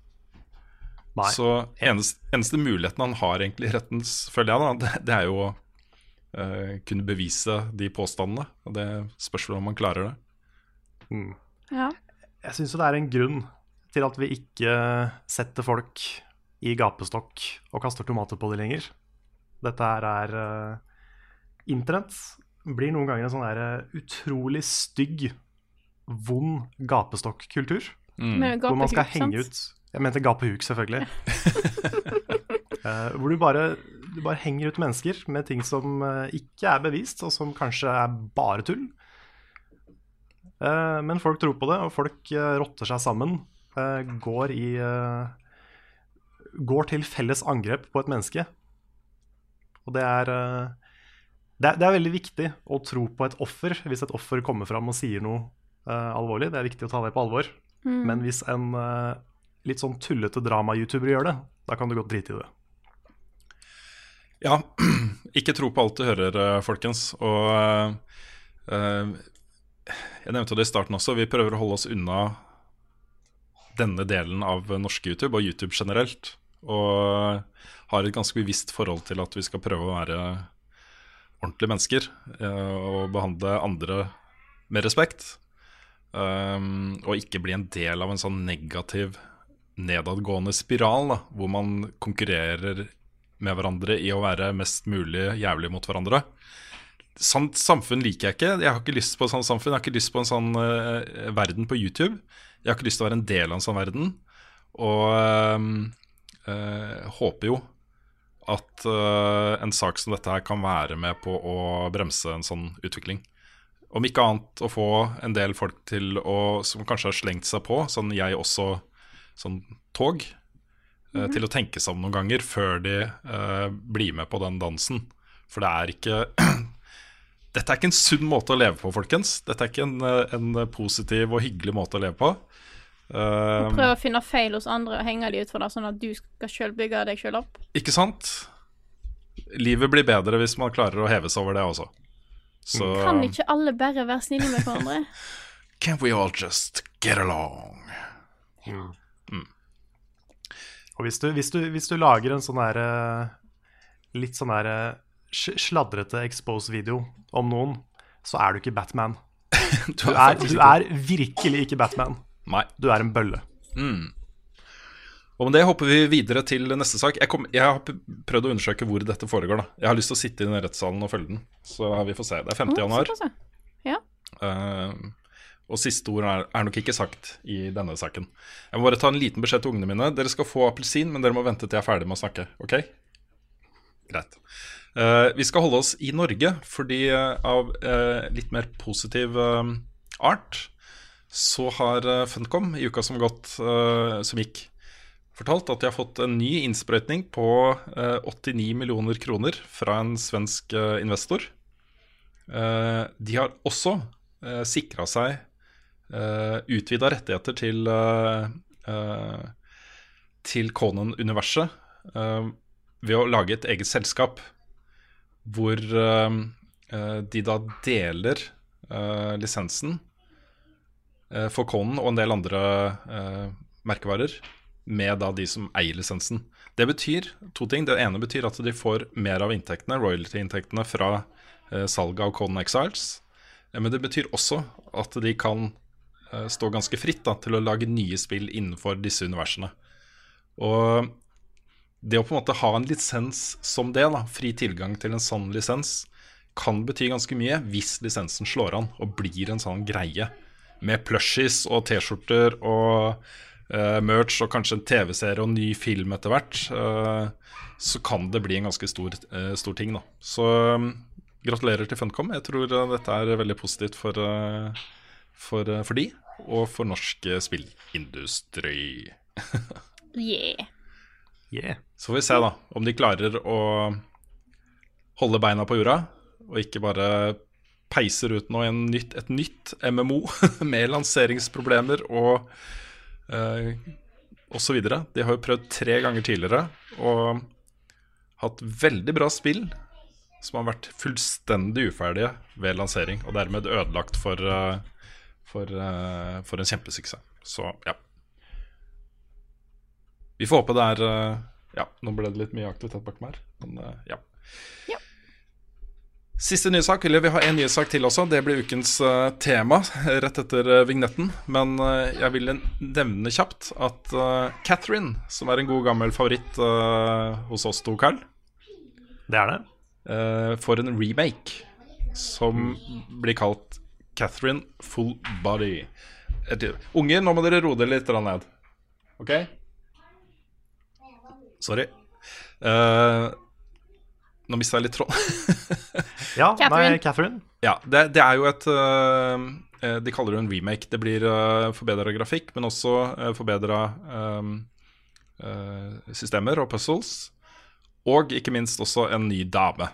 Nei. Så eneste, eneste muligheten han har egentlig i retten, føler jeg, da, det, det er jo å uh, kunne bevise de påstandene. Og det spørs vel om man klarer det. Ja. Jeg syns jo det er en grunn til at vi ikke setter folk i gapestokk og kaster tomater på dem lenger. Dette her er eh, Internett blir noen ganger en sånn der eh, utrolig stygg, vond gapestokkultur. Mm. Hvor man skal gapehuk, henge ut Jeg mente gapehuk, selvfølgelig. uh, hvor du bare, du bare henger ut mennesker med ting som uh, ikke er bevist, og som kanskje er bare tull. Uh, men folk tror på det, og folk rotter seg sammen. eh, går i går til felles angrep på et menneske. Og det er, det er Det er veldig viktig å tro på et offer hvis et offer kommer fram og sier noe uh, alvorlig. Det er viktig å ta det på alvor. Men hvis en uh, litt sånn tullete drama-youtuber gjør det, da kan du godt drite i det. Ja, ikke tro på alt du hører, eh, folkens. Og uh, eh, jeg nevnte det i starten også, vi prøver å holde oss unna denne delen av norske YouTube, og YouTube generelt. Og har et ganske bevisst forhold til at vi skal prøve å være ordentlige mennesker eh, og behandle andre med respekt. Um, og ikke bli en del av en sånn negativ, nedadgående spiral, da, hvor man konkurrerer med hverandre i å være mest mulig jævlig mot hverandre. Sånt samfunn liker jeg ikke. Jeg har ikke lyst på et sånt samfunn. Jeg har ikke lyst på en sånn uh, verden på YouTube. Jeg har ikke lyst til å være en del av en sånn verden. Og uh, uh, håper jo at uh, en sak som dette her kan være med på å bremse en sånn utvikling. Om ikke annet å få en del folk til å, som kanskje har slengt seg på, sånn jeg også, sånn tog, eh, til å tenke seg om noen ganger før de uh, blir med på den dansen. For det er ikke Dette er ikke en sunn måte å leve på, folkens. Dette er ikke en, en positiv og hyggelig måte å leve på. Eh, prøve å finne feil hos andre og henge de ut for det, sånn at du skal sjøl bygge deg sjøl opp. Ikke sant? Livet blir bedre hvis man klarer å heve seg over det også. Så Kan ikke alle bare være snille med hverandre? Can't we all just get along? Og hvis du, hvis du, hvis du lager en sånn der eh, litt sånn der eh, sladrete expose-video om noen, så er du ikke Batman. Du Du er, du er virkelig ikke Batman. Nei. Du er en bølle. Og med det hopper vi videre til neste sak. Jeg, kom, jeg har prøvd å undersøke hvor dette foregår. da Jeg har lyst til å sitte i den rettssalen og følge den. Så vi får se. Det er 5. januar. Ja. Uh, og siste ord er, er nok ikke sagt i denne saken. Jeg må bare ta en liten beskjed til ungene mine. Dere skal få appelsin, men dere må vente til jeg er ferdig med å snakke. Ok? Greit. Uh, vi skal holde oss i Norge, fordi uh, av eh, litt mer positiv art så har eh, Funcom i uka som, gått, eh, som gikk, fortalt at de har fått en ny innsprøytning på eh, 89 millioner kroner fra en svensk eh, investor. Eh, de har også sikra seg utvida rettigheter til Til Conan-universet eh, ved å lage et eget selskap hvor eh, eh, de da deler eh, lisensen eh, for Conan og en del andre eh, merkevarer med da de som eier lisensen. Det betyr to ting. Det ene betyr at de får mer av inntektene, royalty-inntektene fra eh, salget av Conan Exiles. Eh, Men det betyr også at de kan eh, stå ganske fritt da, til å lage nye spill innenfor disse universene. Og det å på en måte ha en lisens som det, da, fri tilgang til en sånn lisens, kan bety ganske mye hvis lisensen slår an og blir en sånn greie. Med plushies og T-skjorter og uh, merch og kanskje en TV-serie og ny film etter hvert, uh, så kan det bli en ganske stor, uh, stor ting. da. Så um, gratulerer til Funcom. Jeg tror dette er veldig positivt for, for, for de, og for norsk spillindustri. Yeah. Yeah. Så får vi se da om de klarer å holde beina på jorda, og ikke bare peiser ut nå nytt, et nytt MMO med lanseringsproblemer og eh, osv. De har jo prøvd tre ganger tidligere og hatt veldig bra spill som har vært fullstendig uferdige ved lansering, og dermed ødelagt for, eh, for, eh, for en kjempesuksess. Så ja. Vi får håpe det er eh, Ja, nå ble det litt mye aktivitet bak meg her, men ja. Ja. Siste nyhetssak, eller vi har en nyhetssak til også. Det blir ukens eh, tema eh, rett etter eh, vignetten. Men jeg vil nevne kjapt at Catherine, som er en god gammel favoritt hos oss to, Carl, Det er det. får en remake som blir kalt Catherine Full Body. Unger, nå må dere roe dere litt ned. OK? Sorry. Eh, nå mista jeg litt tråd. Ja, Catherine. nei, Catherine. ja, det, det er jo et eh, eh, De kaller det en remake. Det blir uh, forbedra grafikk, men også uh, forbedra eh, systemer og puzzles. Og ikke minst også en ny dame.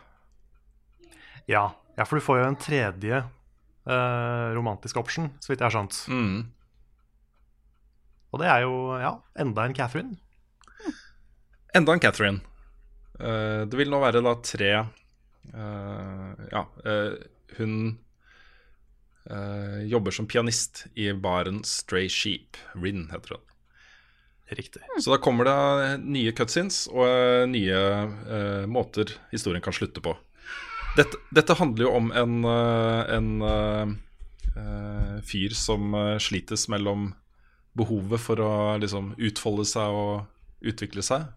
Ja. ja, for du får jo en tredje eh, romantisk option, så vidt jeg har skjønt. Mm. Og det er jo ja, enda en Catherine. Enda en Catherine. Eh, det vil nå være da tre eh, Ja, eh, hun jobber som pianist i baren Stray Sheep. Rin heter hun. Riktig. Så da kommer det nye cutscenes og nye uh, måter historien kan slutte på. Dette, dette handler jo om en, en uh, fyr som slites mellom behovet for å liksom utfolde seg og utvikle seg,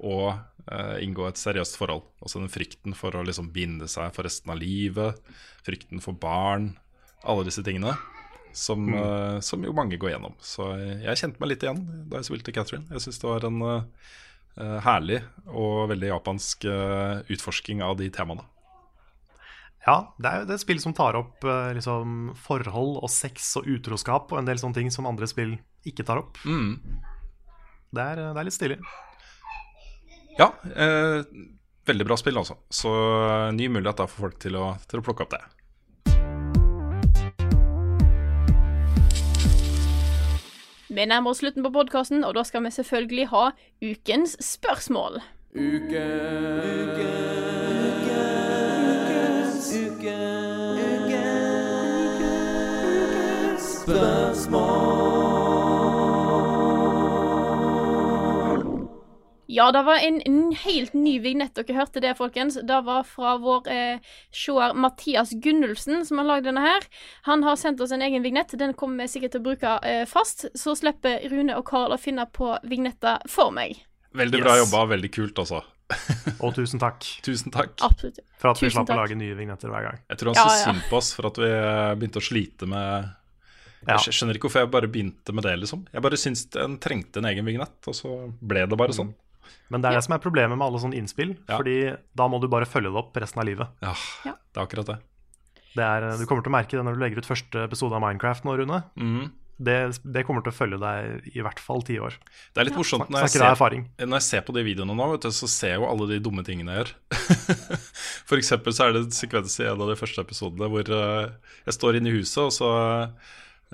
og eh, inngå et seriøst forhold. Også den frykten for å liksom binde seg for resten av livet, frykten for barn, alle disse tingene. Som, eh, som jo mange går gjennom. Så jeg kjente meg litt igjen da jeg spilte Catherine. Jeg syns det var en eh, herlig og veldig japansk eh, utforsking av de temaene. Ja, det er jo et spill som tar opp eh, liksom, forhold og sex og utroskap og en del sånne ting som andre spill ikke tar opp. Mm. Det, er, det er litt stilig. Ja, eh, veldig bra spill, altså. Så eh, ny mulighet da for folk til å, til å plukke opp det. Vi nærmer oss slutten på podkasten, og da skal vi selvfølgelig ha ukens spørsmål. Ja, det var en, en helt ny vignett. Dere hørte det, folkens. Det var fra vår eh, seer Mathias Gunnulfsen som har lagd denne her. Han har sendt oss en egen vignett. Den kommer vi sikkert til å bruke eh, fast. Så slipper Rune og Karl å finne på vignetter for meg. Veldig bra Yes. jobba, veldig kult, altså. Og tusen takk Tusen takk. Absolutt. for at vi slapp slapp å lage nye vignetter hver gang. Jeg tror han Ja, så ja. synd på oss for at vi eh, begynte å slite med Ja. Jeg skjønner ikke hvorfor jeg bare begynte med det, liksom. Jeg bare syntes en trengte en egen vignett, og så ble det bare sånn. Men det er det som er problemet med alle sånne innspill, Ja. fordi da må du bare følge det opp resten av livet. Ja, Ja. det er akkurat det. Det er, du kommer til å merke det når du legger ut første episode av Minecraft nå, Rune. Mm. Det, det kommer til å følge deg i hvert fall ti år. Det er litt morsomt når jeg, ser, når jeg ser på de videoene nå, vet du, så ser jeg jo alle de dumme tingene jeg gjør. For eksempel så er det en sekvens i en av de første episodene hvor eh, jeg står inne i huset, og så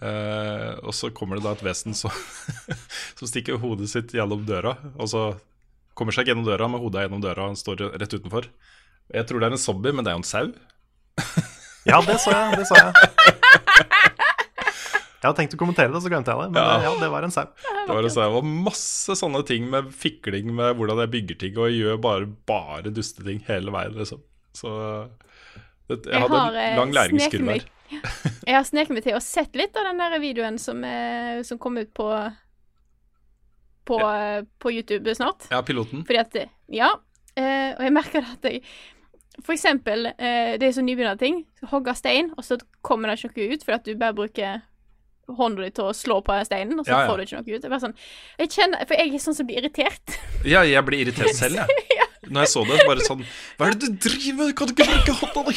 eh, og så kommer det da et vesen som, som stikker hodet sitt gjennom døra. Og så kommer seg ikke gjennom døra, med hodet er gjennom døra, og han står rett utenfor. Jeg tror det er en zombie, men det er jo en sau. Ja, det så jeg. Det så jeg. Jeg hadde tenkt å kommentere det, så glemte jeg det. Men Ja. ja, det var en sau. Det var, en sau, og masse sånne ting med fikling med hvordan jeg bygger ting, og jeg gjør bare, bare dusteting hele veien, liksom. Så det, jeg, Jeg hadde har, eh, en lang læringskurve her. Jeg har sneket meg til og sett litt av den der videoen som, eh, som kom ut på på, ja. på YouTube snart. Ja, piloten. Fordi at Ja. Eh, og jeg merker at jeg For eksempel, eh, det er sånn nybegynnerting. Hogge stein, og så kommer det ikke noe ut fordi at du bare bruker hånda di til å slå på steinen, og så Ja, ja. får du ikke noe ut. Jeg bare sånn Jeg kjenner For jeg er sånn som blir irritert. Ja, jeg blir irritert selv, jeg. Når jeg så det, bare sånn Hva er det du driver med? Kan du ikke bruke hånda di?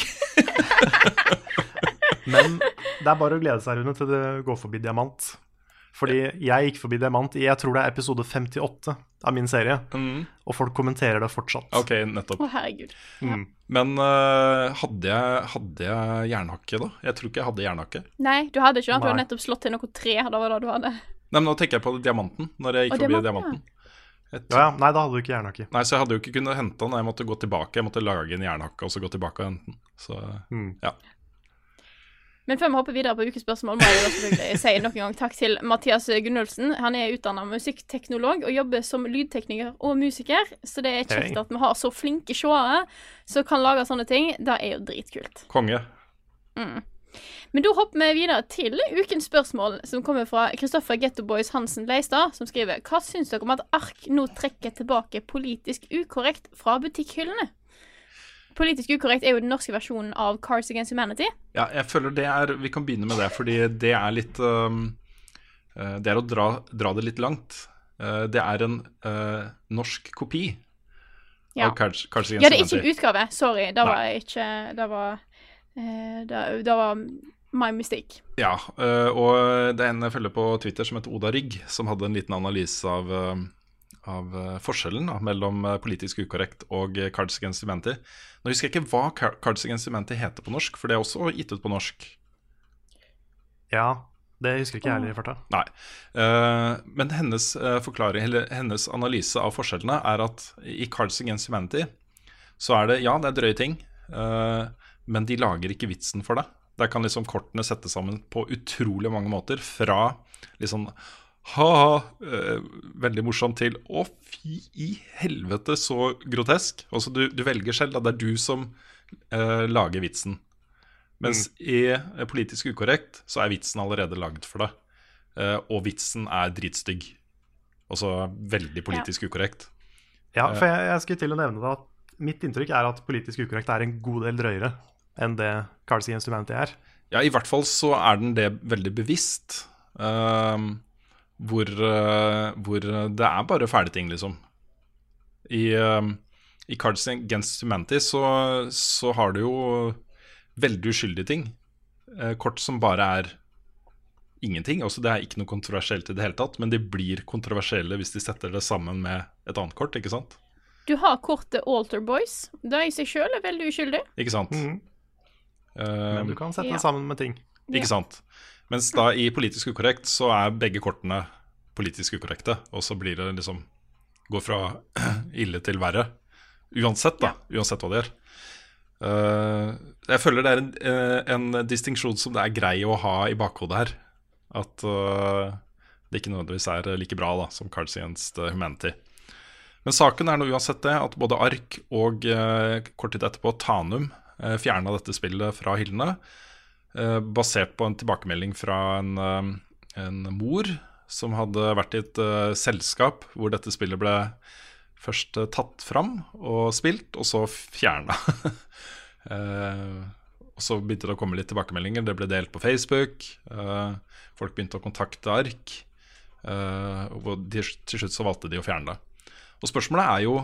Men det er bare å glede seg, Rune, til det går forbi diamant. Fordi jeg gikk forbi diamant i jeg tror det er episode 58 av min serie, Mm, og folk kommenterer det fortsatt. ok, nettopp. Å, herregud. Mm. Men uh, hadde, jeg, hadde jeg jernhakke, da? Jeg tror ikke jeg hadde jernhakke. Nei, du hadde ikke det. Du hadde nettopp slått til noe tre. Da var det du hadde. Nei, men nå tenker jeg på diamanten. Når jeg gikk og forbi diamanten, diamanten. Jeg Ja, ja. Nei, da hadde du ikke jernhakke. Nei, så jeg hadde jo ikke kunnet hente den. Jeg måtte gå tilbake. Jeg måtte lage en jernhakke og så gå tilbake og hente den. Så Mm. ja. Men før vi hopper videre på ukespørsmål, må jeg selvfølgelig si nok en gang takk til Mathias Gunnulfsen. Han er utdanna musikkteknolog og jobber som lydtekniker og musiker, så det er kjekt at vi har så flinke seere som kan lage sånne ting. Det er jo dritkult. Konge. Men da hopper vi videre til ukens spørsmål, som kommer fra Kristoffer Gettoboys Hansen Leistad, som skriver Hva syns dere om at Ark nå trekker tilbake politisk ukorrekt fra butikkhyllene? Politisk ukorrekt er jo den norske versjonen av Cars Against Humanity. Ja, jeg føler det er Vi kan begynne med det, fordi det er litt øh, Det er å dra, dra det litt langt. Uh, det er en uh, norsk kopi Ja. av Cards, Cars Against Ja, det er ikke en utgave. Sorry. Det var var ikke Det var uh, det, da var my mistake. Ja, og det er en jeg følger på Twitter som heter Oda Rygg, som hadde en liten analyse av, av eh, forskjellen da, mellom eh, politisk ukorrekt og eh, Cards Against Humanity. Nå husker jeg ikke hva Car- Cards Against Humanity heter på norsk, for det er også gitt ut på norsk. Ja, det husker ikke jeg heller i farta. Nei. Men hennes forklaring, eller hennes analyse av forskjellene er at i Cards Against Humanity så er det Ja, det er drøye ting, men de lager ikke vitsen for deg. Der kan liksom kortene settes sammen på utrolig mange måter. Fra liksom ha-ha, eh, veldig morsomt til å fy i helvete så grotesk. Altså du, du velger selv, da. Det er du som eh, lager vitsen. Mens i eh, Politisk ukorrekt så er vitsen allerede lagd for deg. Eh, og vitsen er dritstygg. Altså veldig politisk ukorrekt. Ja, for jeg, jeg skulle til å nevne det at mitt inntrykk er at politisk ukorrekt er en god del drøyere enn det Cards Against Humanity er. Ja, i hvert fall så er den det veldig bevisst. Ehm, hvor, eh, hvor det er bare fæle ting, liksom. I, ehm, i Cards Against Humanity så, så har du jo veldig uskyldige ting. Eh, kort som bare er ingenting. Også det er ikke noe kontroversielt i det hele tatt, men de blir kontroversielle hvis de setter det sammen med et annet kort, ikke sant? Du har kortet Alter Boys. Det i seg sjøl er veldig uskyldig. Ikke sant? Mhm. Men Ehm, du kan sette ja. det sammen med ting. Ikke sant? Mens da i politisk ukorrekt så er begge kortene politisk ukorrekte, og så blir det liksom Går fra ille til verre. Uansett, da. Uansett hva det gjør. Eh, jeg føler det er en, eh, en distinksjon som det er grei å ha i bakhodet her. At eh, det ikke nødvendigvis er like bra da som Cards Against Humanity. Men saken er nå uansett det at både Ark og eh, kort tid etterpå Tanum eh, fjerna dette spillet fra hyllene. Eh, basert på en tilbakemelding fra en, eh, en mor som hadde vært i et eh, selskap hvor dette spillet ble først tatt fram og spilt, og så fjerna. Og så begynte det å komme litt tilbakemeldinger. Det ble delt på Facebook. folk begynte å kontakte Ark. og til slutt så valgte de å fjerne det. Og spørsmålet er jo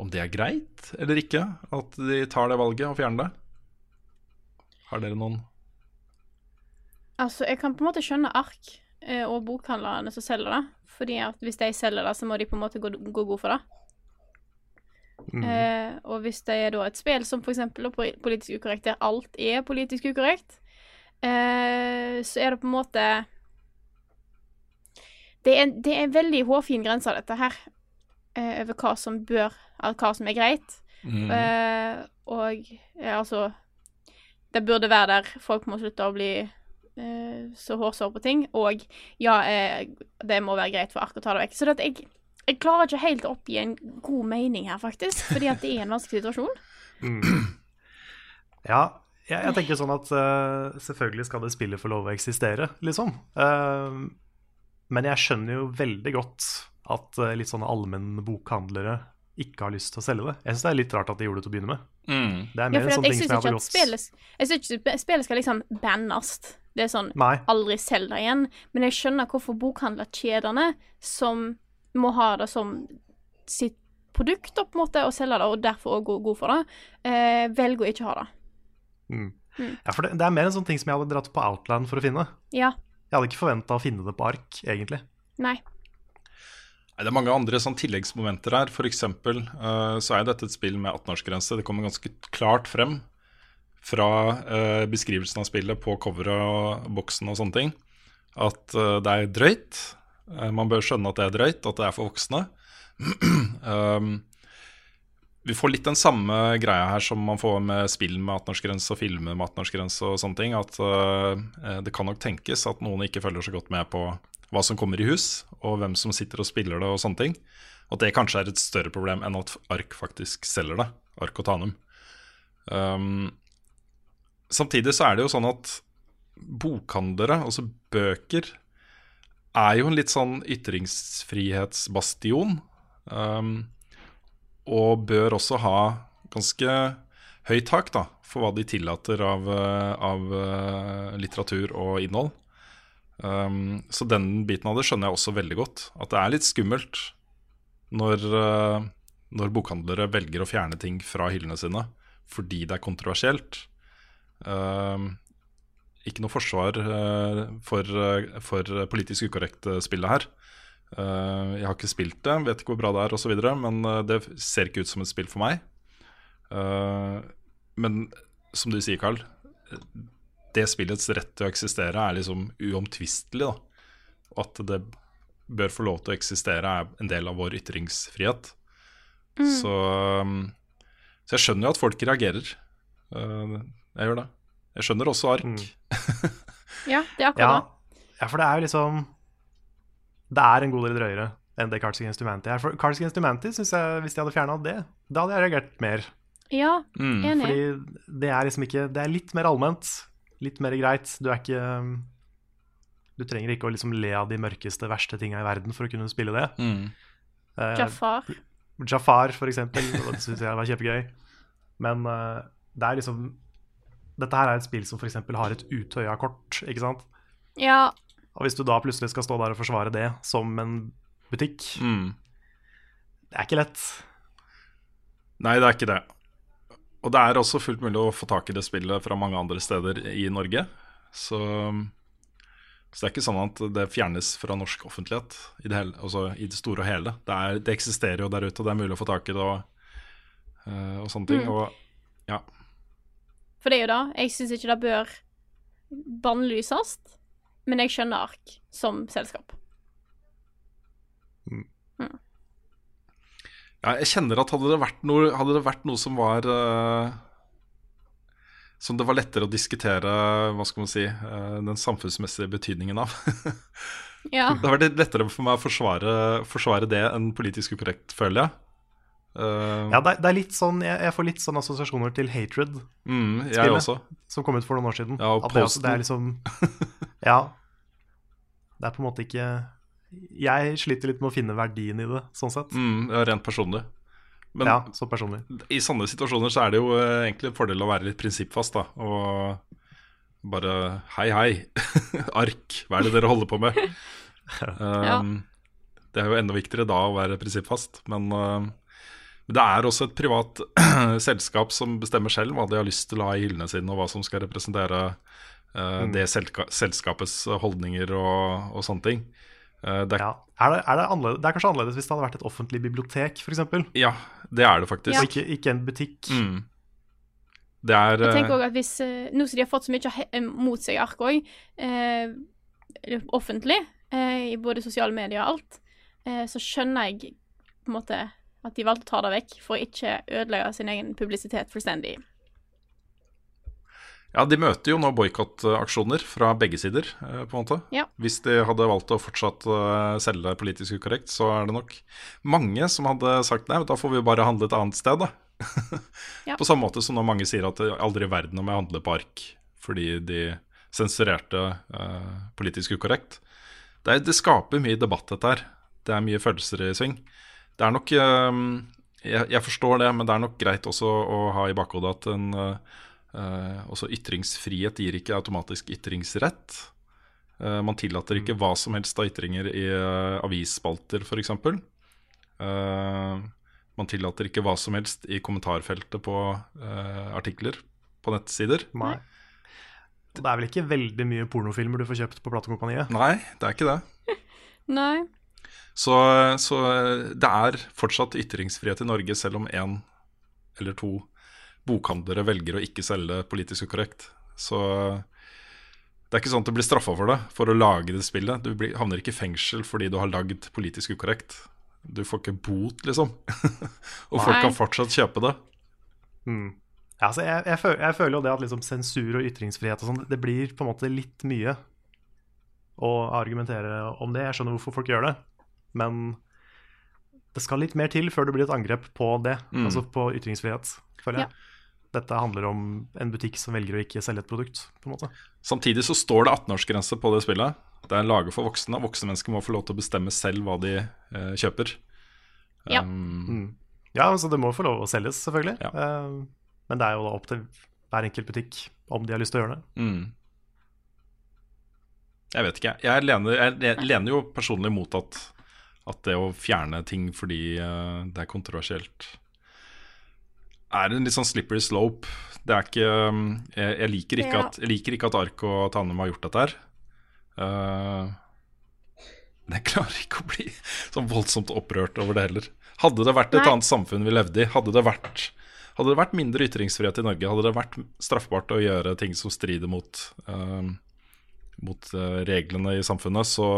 om det er greit eller ikke at de tar det valget og fjerner det. Har dere noen Altså, jeg kan på en måte skjønne ark eh, og bokhandlerne som selger det. Fordi at hvis de selger det, så må de på en måte gå, gå god for det. Eh, og hvis det er da et spill som da, politisk ukorrekt, der alt er politisk ukorrekt, eh, så er det på en måte Det er, det er en veldig hårfin grense, dette her, eh, over hva som bør hva som er greit. Eh, og altså Det burde være der folk må slutte å bli eh, så hårsåre på ting. Og ja, eh, det må være greit for Ark å ta det vekk. Så det jeg, jeg klarer ikke helt å oppgi en god mening her, faktisk. Fordi at det er en vanskelig situasjon. Ja, jeg, jeg tenker sånn at uh, selvfølgelig skal det spillet få lov å eksistere, liksom. Uh, men jeg skjønner jo veldig godt at uh, litt sånne allmenne bokhandlere ikke har lyst til å selge det. Jeg syns det er litt rart at de gjorde det til å begynne med. Mm. Det er mer ja, en sånn ting som jeg hadde gått jeg synes ikke spillet skal liksom bannes. Det er sånn Nei. aldri selg det igjen. Men jeg skjønner hvorfor bokhandlerkjedene, som må ha det som sitt produkt, da, på en måte, og selge det, og derfor òg gå god for det, eh, velger å ikke ha det. Mm. Ja, for det, det er mer en sånn ting som jeg hadde dratt på Outland for å finne. Ja. Jeg hadde ikke forventa å finne det på ark, egentlig. Nei. Det er mange andre sånn tilleggsmomenter her. For eksempel eh, så er dette et spill med 18-årsgrense. Det kommer ganske klart frem fra uh, beskrivelsen av spillet på coveret og boksen og sånne ting at uh, det er drøyt. Man bør skjønne at det er drøyt, at det er for voksne. um, vi får litt den samme greia her som man får med spill med 18-årsgrense og filmer med 18-årsgrense og sånne ting. At det kan nok tenkes at noen ikke følger så godt med på hva som kommer i hus, og hvem som sitter og spiller det og sånne ting. At det kanskje er et større problem enn at Ark faktisk selger det. Ark og Tanum. Um, samtidig så er det jo sånn at bokhandlere, altså bøker, er jo en litt sånn ytringsfrihetsbastion. Um, og bør også ha ganske høyt tak da, for hva de tillater av, av eh, litteratur og innhold. Um, så den biten av det skjønner jeg også veldig godt. At det er litt skummelt når, uh, når bokhandlere velger å fjerne ting fra hyllene sine fordi det er kontroversielt. Um, ikke noe forsvar uh, for, uh, for politisk ukorrekt spillet her. Uh, jeg har ikke spilt det, vet ikke hvor bra det er osv., men det ser ikke ut som et spill for meg. Men som du sier, Carl, det spillets rett til å eksistere er liksom uomtvistelig. da. Og at det bør få lov til å eksistere, er en del av vår ytringsfrihet. Så, um, så jeg skjønner jo at folk reagerer. Uh, jeg gjør det. Jeg skjønner også ark. Mm. Ja, det er Ja, akkurat det. ja, for det er jo liksom Det er en god del drøyere enn det Cards Against Humanity er. For Cards Against Humanity synes jeg, Hvis de hadde fjerna det, da hadde jeg reagert mer. Ja, Mm. enig. Fordi det er liksom ikke Det er litt mer allment. Litt mer greit. Du er ikke Du trenger ikke å liksom le av de mørkeste, verste tinga i verden for å kunne spille det. Mm. Eh, Jafar. Jafar, for eksempel. Det syns jeg var kjempegøy. Men eh, det er liksom Dette her er et spill som for eksempel har et Utøya-kort, ikke sant? Ja, Og hvis du da plutselig skal stå der og forsvare det som en butikk, Mm. det er ikke lett. Nei, det er ikke det. Og det er også fullt mulig å få tak i det spillet fra mange andre steder i Norge. Så, så det er ikke sånn at det fjernes fra norsk offentlighet i det, hele, altså i det store og hele. Det, er, det eksisterer jo der ute, og det er mulig å få tak i det og, eh, og sånne ting. Mm. Og ja. for det er jo det. Jeg syns ikke det bør bannlyses, men jeg skjønner ARK som selskap. Ja, jeg kjenner at hadde det vært noe, hadde det vært noe som var uh, Som det var lettere å diskutere hva skal man si, uh, den samfunnsmessige betydningen av. Ja. det har vært lettere for meg å forsvare, forsvare det enn politisk ukorrekt, føler jeg. Uh, Ja, det er, det er litt sånn Jeg, jeg får litt sånn assosiasjoner til Hatred, mm, jeg spillet. også. som kom ut for noen år siden. Ja, og At det, det er liksom Ja. Det er på en måte ikke Jeg sliter litt med å finne verdien i det, sånn sett. Mm, ja, rent personlig. Men ja, så personlig. i sånne situasjoner så er det jo eh, egentlig en fordel å være litt prinsippfast, da. Og bare Hei, hei. Ark, hva er det dere holder på med? Um, Det er jo enda viktigere da å være prinsippfast. Men uh, det er også et privat selskap som bestemmer selv hva de har lyst til å ha i hyllene sine, og hva som skal representere uh, det selskapets holdninger og, og sånne ting. Uh, det, er, Ja. Er det, er det, det er kanskje annerledes hvis det hadde vært et offentlig bibliotek, f.eks. ja, det er det faktisk. Og ikke, ikke en butikk. Mm. Det er Jeg tenker også at hvis eh, Nå som de har fått så mye eh, mot seg, i ARK òg, eh, offentlig, eh, i både sosiale medier og alt, eh, så skjønner jeg på en måte at de valgte å ta det vekk for å ikke ødelegge sin egen publisitet fullstendig. Ja, de møter jo nå boikottaksjoner fra begge sider, eh, på en måte. Ja. Hvis de hadde valgt å fortsatt eh, selge politisk ukorrekt, så er det nok mange som hadde sagt nei, da får vi bare handle et annet sted, da. Ja. På samme måte som når mange sier at det aldri i verden om jeg handler på ark fordi de sensurerte uh, politisk ukorrekt. Det, er, det skaper mye debatt, dette her. Det er mye følelser i sving. Det er nok eh, jeg, jeg forstår det, men det er nok greit også å ha i bakhodet at en Eh, også ytringsfrihet gir ikke automatisk ytringsrett. Eh, man tillater ikke hva som helst av ytringer i uh, avisspalter, f.eks. Uh, man tillater ikke hva som helst i kommentarfeltet på eh, artikler på nettsider. Nei. Og det er vel ikke veldig mye pornofilmer du får kjøpt på platekompaniet? Nei, det er ikke det. Nei. Så, så det er fortsatt ytringsfrihet i Norge, selv om én eller to bokhandlere velger å ikke selge politisk ukorrekt. Så det er ikke sånn at du blir straffa for det, for å lage det spillet. Du blir, havner ikke i fengsel fordi du har lagd politisk ukorrekt. Du får ikke bot, liksom. Og folk Nei. kan fortsatt kjøpe det. Mm. Ja, altså jeg, jeg, føler, jeg føler jo det at liksom sensur og ytringsfrihet og sånn, det blir på en måte litt mye å argumentere om det. Jeg skjønner hvorfor folk gjør det, men det skal litt mer til før det blir et angrep på det, Mm. altså på ytringsfrihet, føler jeg. Dette handler om en butikk som velger å ikke selge et produkt, på en måte. Samtidig så står det 18-årsgrense på det spillet. Det er laget for voksne. og Voksne mennesker må få lov til å bestemme selv hva de eh, kjøper. Ja. Um, Mm. Ja, så det må få lov å selges, selvfølgelig. Ja. Uh, men det er jo da opp til hver enkelt butikk om de har lyst til å gjøre det. Mm. Jeg vet ikke. Jeg lener, jeg lener jo personlig mot at, at det å fjerne ting fordi eh, det er kontroversielt, er en litt sånn slippery slope. Det er ikke um, Jeg, jeg, liker, ikke Ja. at, jeg liker ikke at Ark og Tanem har gjort dette her. Uh, Men jeg klarer ikke å bli så voldsomt opprørt over det heller. Hadde det vært et Nei. annet samfunn vi levde i, hadde det vært hadde det vært mindre ytringsfrihet i Norge, hadde det vært straffbart å gjøre ting som strider mot, uh, mot uh, reglene i samfunnet, så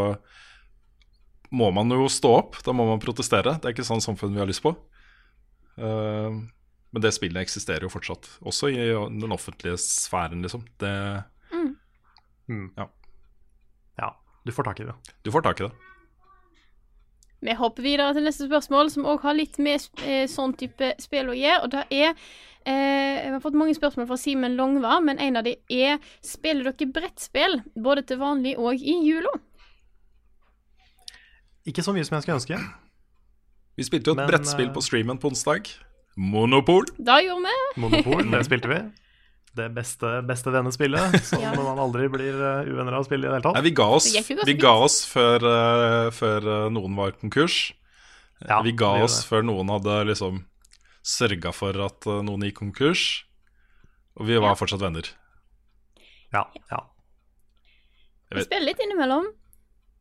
må man jo stå opp. Da må man protestere. Det er ikke sånn samfunn vi har lyst på. Uh, men det spillet eksisterer jo fortsatt, også i den offentlige sfæren, liksom. Det, Mm. Ja. Ja, du får tak i det. du får tak i det. Vi hopper videre til neste spørsmål, som òg har litt med eh, sånn type spill å gjøre. Og det er eh, Jeg har fått mange spørsmål fra Simen Longva, men en av de er Spiller dere brettspill både til vanlig og i jula? Ikke så mye som jeg skulle ønske. Vi spilte jo et Men, brettspill eh, på streamen på onsdag. Monopol. Da gjorde vi. Monopol, det spilte vi. Det beste, beste vennespillet, som Ja. man aldri blir uh, uvenner av å spille i det hele Nei, tatt. vi ga oss, vi ga oss før, eh, før eh, noen var konkurs. Ja, vi ga vi oss det. før noen hadde liksom sørga for at eh, noen gikk konkurs. Og vi var Ja. fortsatt venner. Ja, ja. Jeg spiller litt innimellom.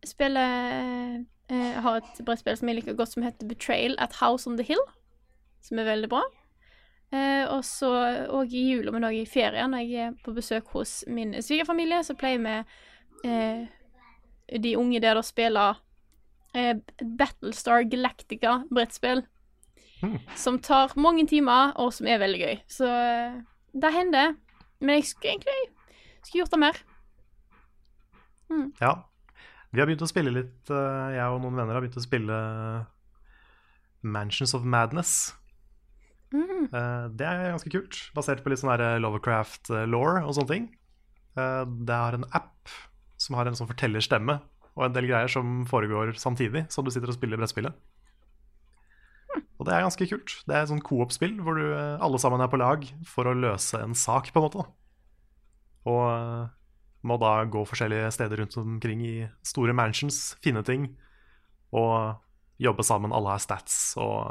Spiller eh, Jeg har et brettspill som jeg liker godt, som heter Betrayal at House on the Hill. Som er veldig bra. Eh, og så òg i jula, men òg i ferien, når jeg er på besøk hos min svigerfamilie, så pleier vi eh, de unge der å spille eh, Battlestar Galactica-brettspill. Hmm. Som tar mange timer, og som er veldig gøy. Så eh, det hender. Men jeg skulle egentlig skulle gjort det mer. ja. Vi har begynt å spille litt, eh, jeg og noen venner har begynt å spille Mansions of Madness. Mhm. Eh, Det er ganske kult, basert på litt sånn her Lovercraft-law og sånne ting. Eh, Det har en app som har en sånn fortellerstemme og en del greier som foregår samtidig som du sitter og spiller brettspillet. Og det er ganske kult. Det er et sånn coop-spill hvor du, eh, alle sammen er på lag for å løse en sak, på en måte. Og eh, må da gå forskjellige steder rundt omkring i store mansions, finne ting og jobbe sammen. Alle har stats og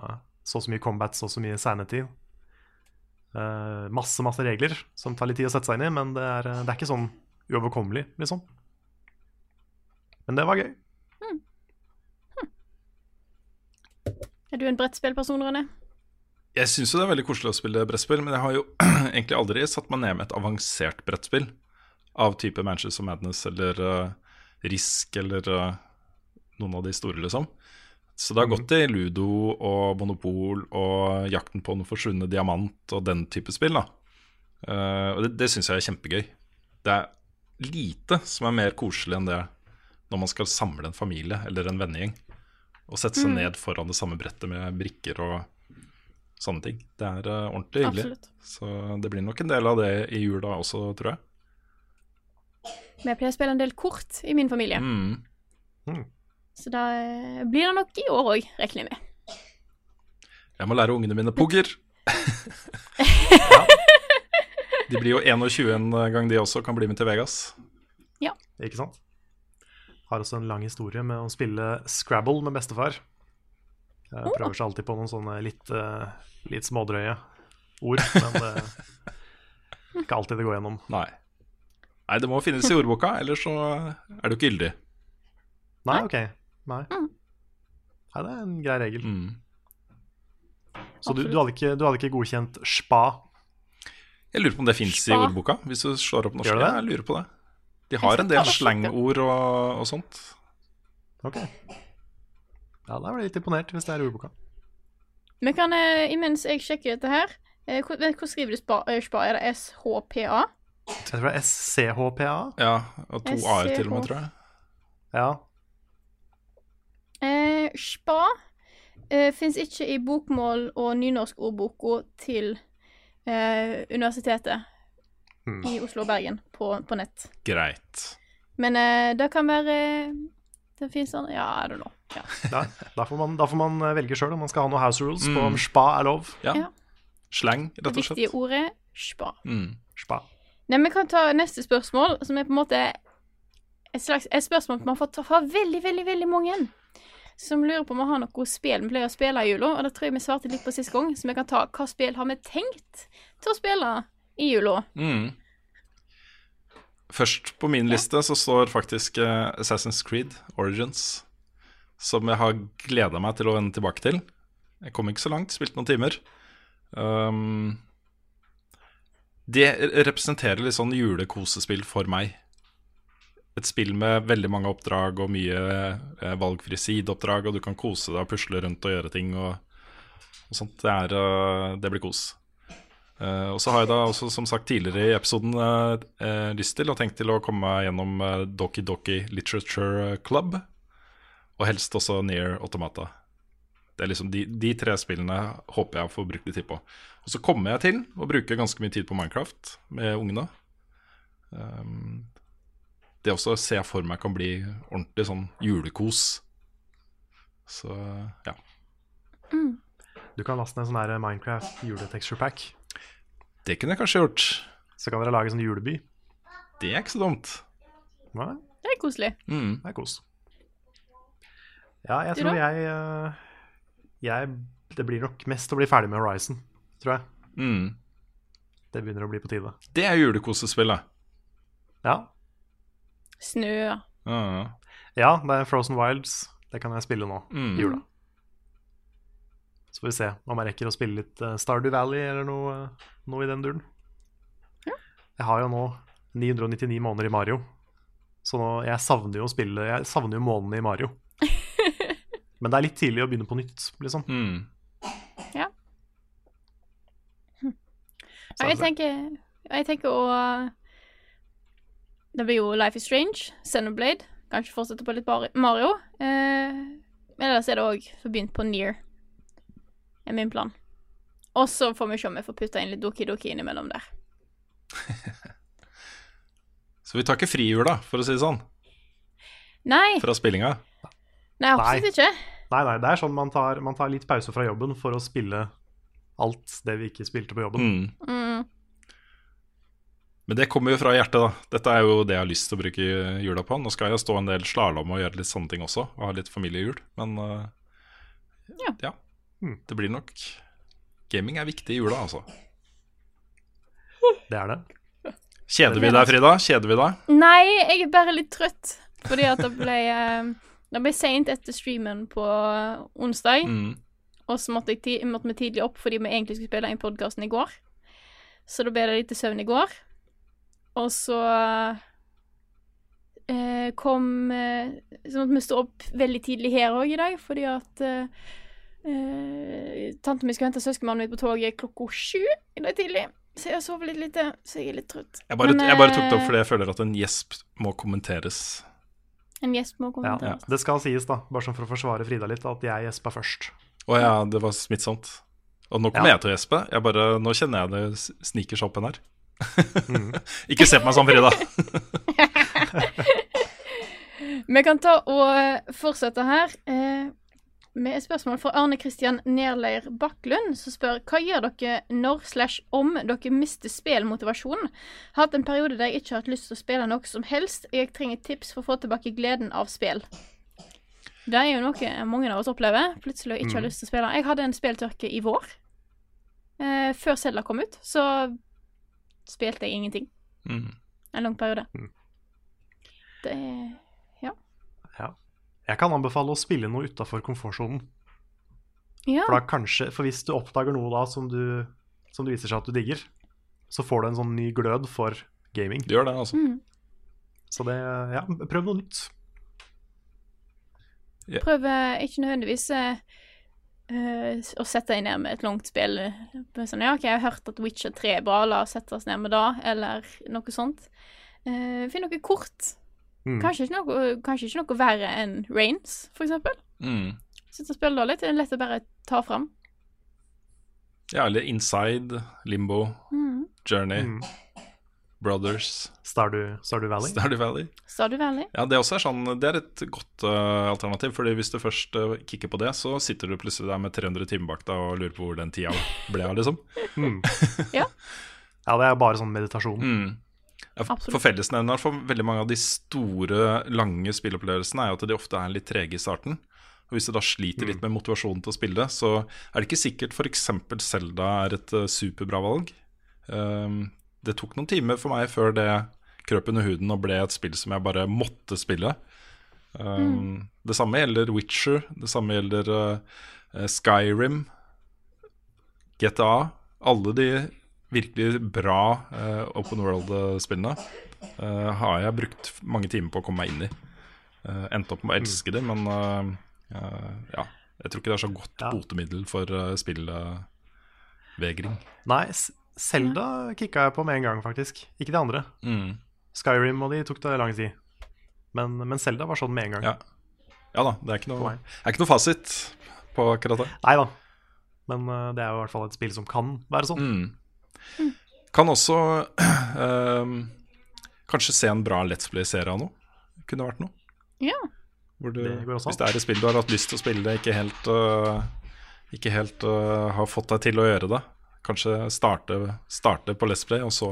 så og så mye combat, så og så mye sanity. Uh, masse, masse regler som tar litt tid å sette seg inn i, men det er, det er ikke sånn uoverkommelig, liksom. Men det var gøy. Er du en brettspillperson, Rune? Jeg syns jo det er veldig koselig å spille brettspill, men jeg har jo egentlig aldri satt meg ned med et avansert brettspill av type Manchester Madness eller uh, Risk eller uh, noen av de store, liksom. Så det har gått i Ludo og Monopol og Jakten på den forsvunne diamant og den type spill, da. Uh, og det, det syns jeg er kjempegøy. Det er lite som er mer koselig enn det når man skal samle en familie eller en vennegjeng. Og sette seg ned foran det samme brettet med brikker og sånne ting. Det er uh, ordentlig hyggelig. Absolutt. Så det blir nok en del av det i jula også, tror jeg. Vi pleier å spille en del kort i min familie. Mm. Så da eh, blir det nok i år òg, regner jeg med. Jeg må lære ungene mine pugger. De blir jo 21 en gang, de også. Kan bli med til Vegas. Ja. Ikke sant? Har også en lang historie med å spille Scrabble med bestefar. Jeg prøver seg alltid på noen sånne litt, eh, litt smådrøye ord, men det er ikke alltid det går gjennom. Nei. Nei, det må finnes i ordboka, ellers så er du ikke gyldig. Nei, ok. Nei. Nei, det er en grei regel. Mm. Så du, du, hadde ikke, du hadde ikke godkjent spa? Jeg lurer på om det fins i ordboka, hvis du slår opp norsk. Gjør det? Jeg lurer på det. De har en del slangord og, og sånt. Ok. Ja, da blir jeg litt imponert, hvis det er i ordboka. Men kan, eh, imens jeg sjekker dette her eh, hvor- Hvordan skriver du spa? eh, spa? Er det SHPA? Jeg tror det er SCHPA. Ja, og to a-er til og med, tror jeg. Ja. Eh, spa eh, fins ikke i bokmål- og nynorskordboka til eh, Universitetet Hmm. i Oslo og Bergen på, på nett. Greit. Men eh, det kan være Det fins sånn Ja, I don't know. Ja. Da, da, får man, da får man eh, velge sjøl om man skal ha noen house rules på Mm. om spa er lov. Ja. Ja. Slang, Det rett og viktige ordet spa. Mm. Nei, Vi kan ta neste spørsmål, som er på en måte et slags et spørsmål vi har fått fra veldig, veldig veldig mange. Som lurer på om vi har noe spill vi pleier å spille i jula. Og det tror jeg vi svarte litt på sist gang, så vi kan ta hva spill har vi tenkt til å spille i jula. Mm. Først på min liste så står faktisk eh, Assassin's Creed Origins. som jeg har gleda meg til å vende tilbake til. Jeg kom ikke så langt, spilte noen timer. Um, det representerer litt sånn julekosespill for meg. Et spill med veldig mange oppdrag og mye eh, valgfrie sideoppdrag, og du kan kose deg og pusle rundt og gjøre ting og, og sånt. Det, er, uh, det blir kos. Uh, og så har jeg da også, som sagt tidligere i episoden, uh, uh, lyst til og tenkt til å komme meg gjennom Doki Doki Literature Club. Og helst også Near Automata. Det er liksom de, de tre spillene håper jeg får brukt litt tid på. Og så kommer jeg til å bruke ganske mye tid på Minecraft med ungene. Um, det også ser jeg for meg kan bli ordentlig sånn julekos. Så ja. Du kan laste ned en sånn her Minecraft juletexture pack. Det kunne jeg kanskje gjort. Så kan dere lage sånn juleby. Det er ikke så dumt. Nei, Det er koselig. Mm. det er kos. Ja, jeg Du tror jeg, eh, jeg Det blir nok mest å bli ferdig med Horizon, tror jeg. Mm. Det begynner å bli på tide. Det er julekosespillet. Ja, Snø. Ja. ja det er Frozen Wilds. Det kan jeg spille nå Mm. i jula. Så får vi se om jeg rekker å spille litt eh, Stardew Valley eller noe, noe i den duren. Jeg har jo nå 999 måneder i Mario, så nå, jeg savner jo å spille Jeg savner jo månedene i Mario. Men det er litt tidlig å begynne på nytt, liksom. Mm. Ja, jeg tenker, jeg tenker å Det blir jo Life is Strange, Xenoblade. Kanskje fortsette på litt Mario. Eh, ellers er det òg forbegynt på Near. er min plan. Og så får vi se om vi får putta inn litt Doki Doki innimellom der. Så vi tar ikke frihjul, da, for å si det sånn, Nei, fra spillinga. nei absolutt ikke. Nei, nei, det er sånn man tar, man tar litt pause fra jobben for å spille alt det vi ikke spilte på jobben. Mm. Mm. Men det kommer jo fra hjertet, da. Dette er jo det jeg har lyst til å bruke jula på. Nå skal jeg stå en del slalåm og gjøre litt sånne ting også, og ha litt familiejul, men uh, Ja. ja. Det blir nok Gaming er viktig i jula, altså. Det er det. Kjeder vi deg, Frida? Kjeder vi deg? Nei, jeg er bare litt trøtt. Fordi at det ble eh, Det ble seint etter streamen på onsdag. Mm. Og så måtte, jeg vi tidlig opp fordi vi egentlig skulle spille inn podkasten i går. Så da ble det litt søvn i går. Og så eh, kom eh, Så måtte vi stå opp veldig tidlig her òg i dag, fordi at eh, eh, Tante mi skulle hente søskenmannen mitt på toget klokka sju i dag tidlig. Så jeg har sovet litt lite, så jeg er litt trøtt. Jeg bare, Men, jeg bare tok det opp eh, fordi jeg føler at en gjesp må kommenteres. En gjesp må Ja. ja. Det skal sies, da, bare sånn for å forsvare Frida litt, at jeg gjespa først. Å ja, det var smittsomt. Og nå kommer Ja. jeg til å gjespe. Jeg bare, nå kjenner jeg det sniker seg opp en her. Mm. Ikke se på meg sånn, Frida. Vi kan ta og eh, fortsette her eh, med et spørsmål fra Arne Kristian Nerleir Bakklund, som spør hva gjør dere når slash om dere mister spillmotivasjonen? Hatt en periode der jeg ikke har hatt lyst til å spille noe som helst. Jeg trenger tips for å få tilbake gleden av spill. Det er jo noe mange av oss opplever. Plutselig å ikke ha lyst til å spille. Jeg hadde en spilltørke i vår. Eh, før Selda kom ut, så spilte jeg ingenting. Mm. En lang periode. Mm. Det ja. Ja. Jeg kan anbefale å spille noe utafor komfortsonen. Ja. For, da kanskje, for hvis du oppdager noe da som, du, som du, viser seg at du digger, så får du en sånn ny glød for gaming. Du gjør det, altså. Mm. Så det, ja, prøv noe nytt. Prøv eh, ikke nødvendigvis eh, å sette deg ned med et langt spill. Sånn, ja, ok, jeg har hørt at Witcher 3 er bra, la oss sette oss ned med det, eller noe sånt. Uh, Finn noe kort. Mm. Kanskje, ikke noe, kanskje ikke noe verre enn Rains, for eksempel. Mm. Sitte og spille da litt. Det er lett å bare ta fram. Ja, eller Inside, Limbo, Mm. Journey, Mm. Brothers, Stardew, Stardew Valley. Stardew Valley. Stardew Valley. Ja, det, også er sånn, det er et godt uh, alternativ, Fordi hvis du først uh, kicker på det, så sitter du plutselig der med 300 timer bak deg og lurer på hvor den tida ble av, liksom. Mm. Ja. ja, det er bare sånn meditasjon. Mm. Ja, for, fellesnevneren for veldig mange av de store, lange spillopplevelsene er jo at de ofte er litt trege i starten. Og Hvis du da sliter litt med motivasjonen til å spille, så er det ikke sikkert f.eks. Selda er et uh, superbra valg. Um, det tok noen timer for meg før det krøp under huden og ble et spill som jeg bare måtte spille. Um, Det samme gjelder Witcher, det samme gjelder uh, Skyrim, GTA. Alle de virkelig bra uh, open world-spillene uh, har jeg brukt mange timer på å komme meg inn i. Uh, Endte opp med å elske dem, men eh, eh, ja. Jeg tror ikke det er så godt Ja. botemiddel for uh, spillvegring. Nei, S- Zelda kicka jeg på med en gang, faktisk. Ikke de andre. Mm. Skyrim og de tok det lang tid. Men, men Zelda var sånn med en gang. Ja. ja da, det er ikke noe, Det er ikke noe fasit på akkurat det. Nei da. Men uh, det er jo i hvert fall et spill som kan være sånn. Mm. Kan også uh, kanskje se en bra Let's Play-serie av noe. Kunne vært noe. Ja. Hvor du, Det hvis det er et spill du har hatt lyst til å spille, ikke helt, uh, ikke helt øh, har fått deg til å gjøre det. Kanskje starte, starte på Let's Play, og så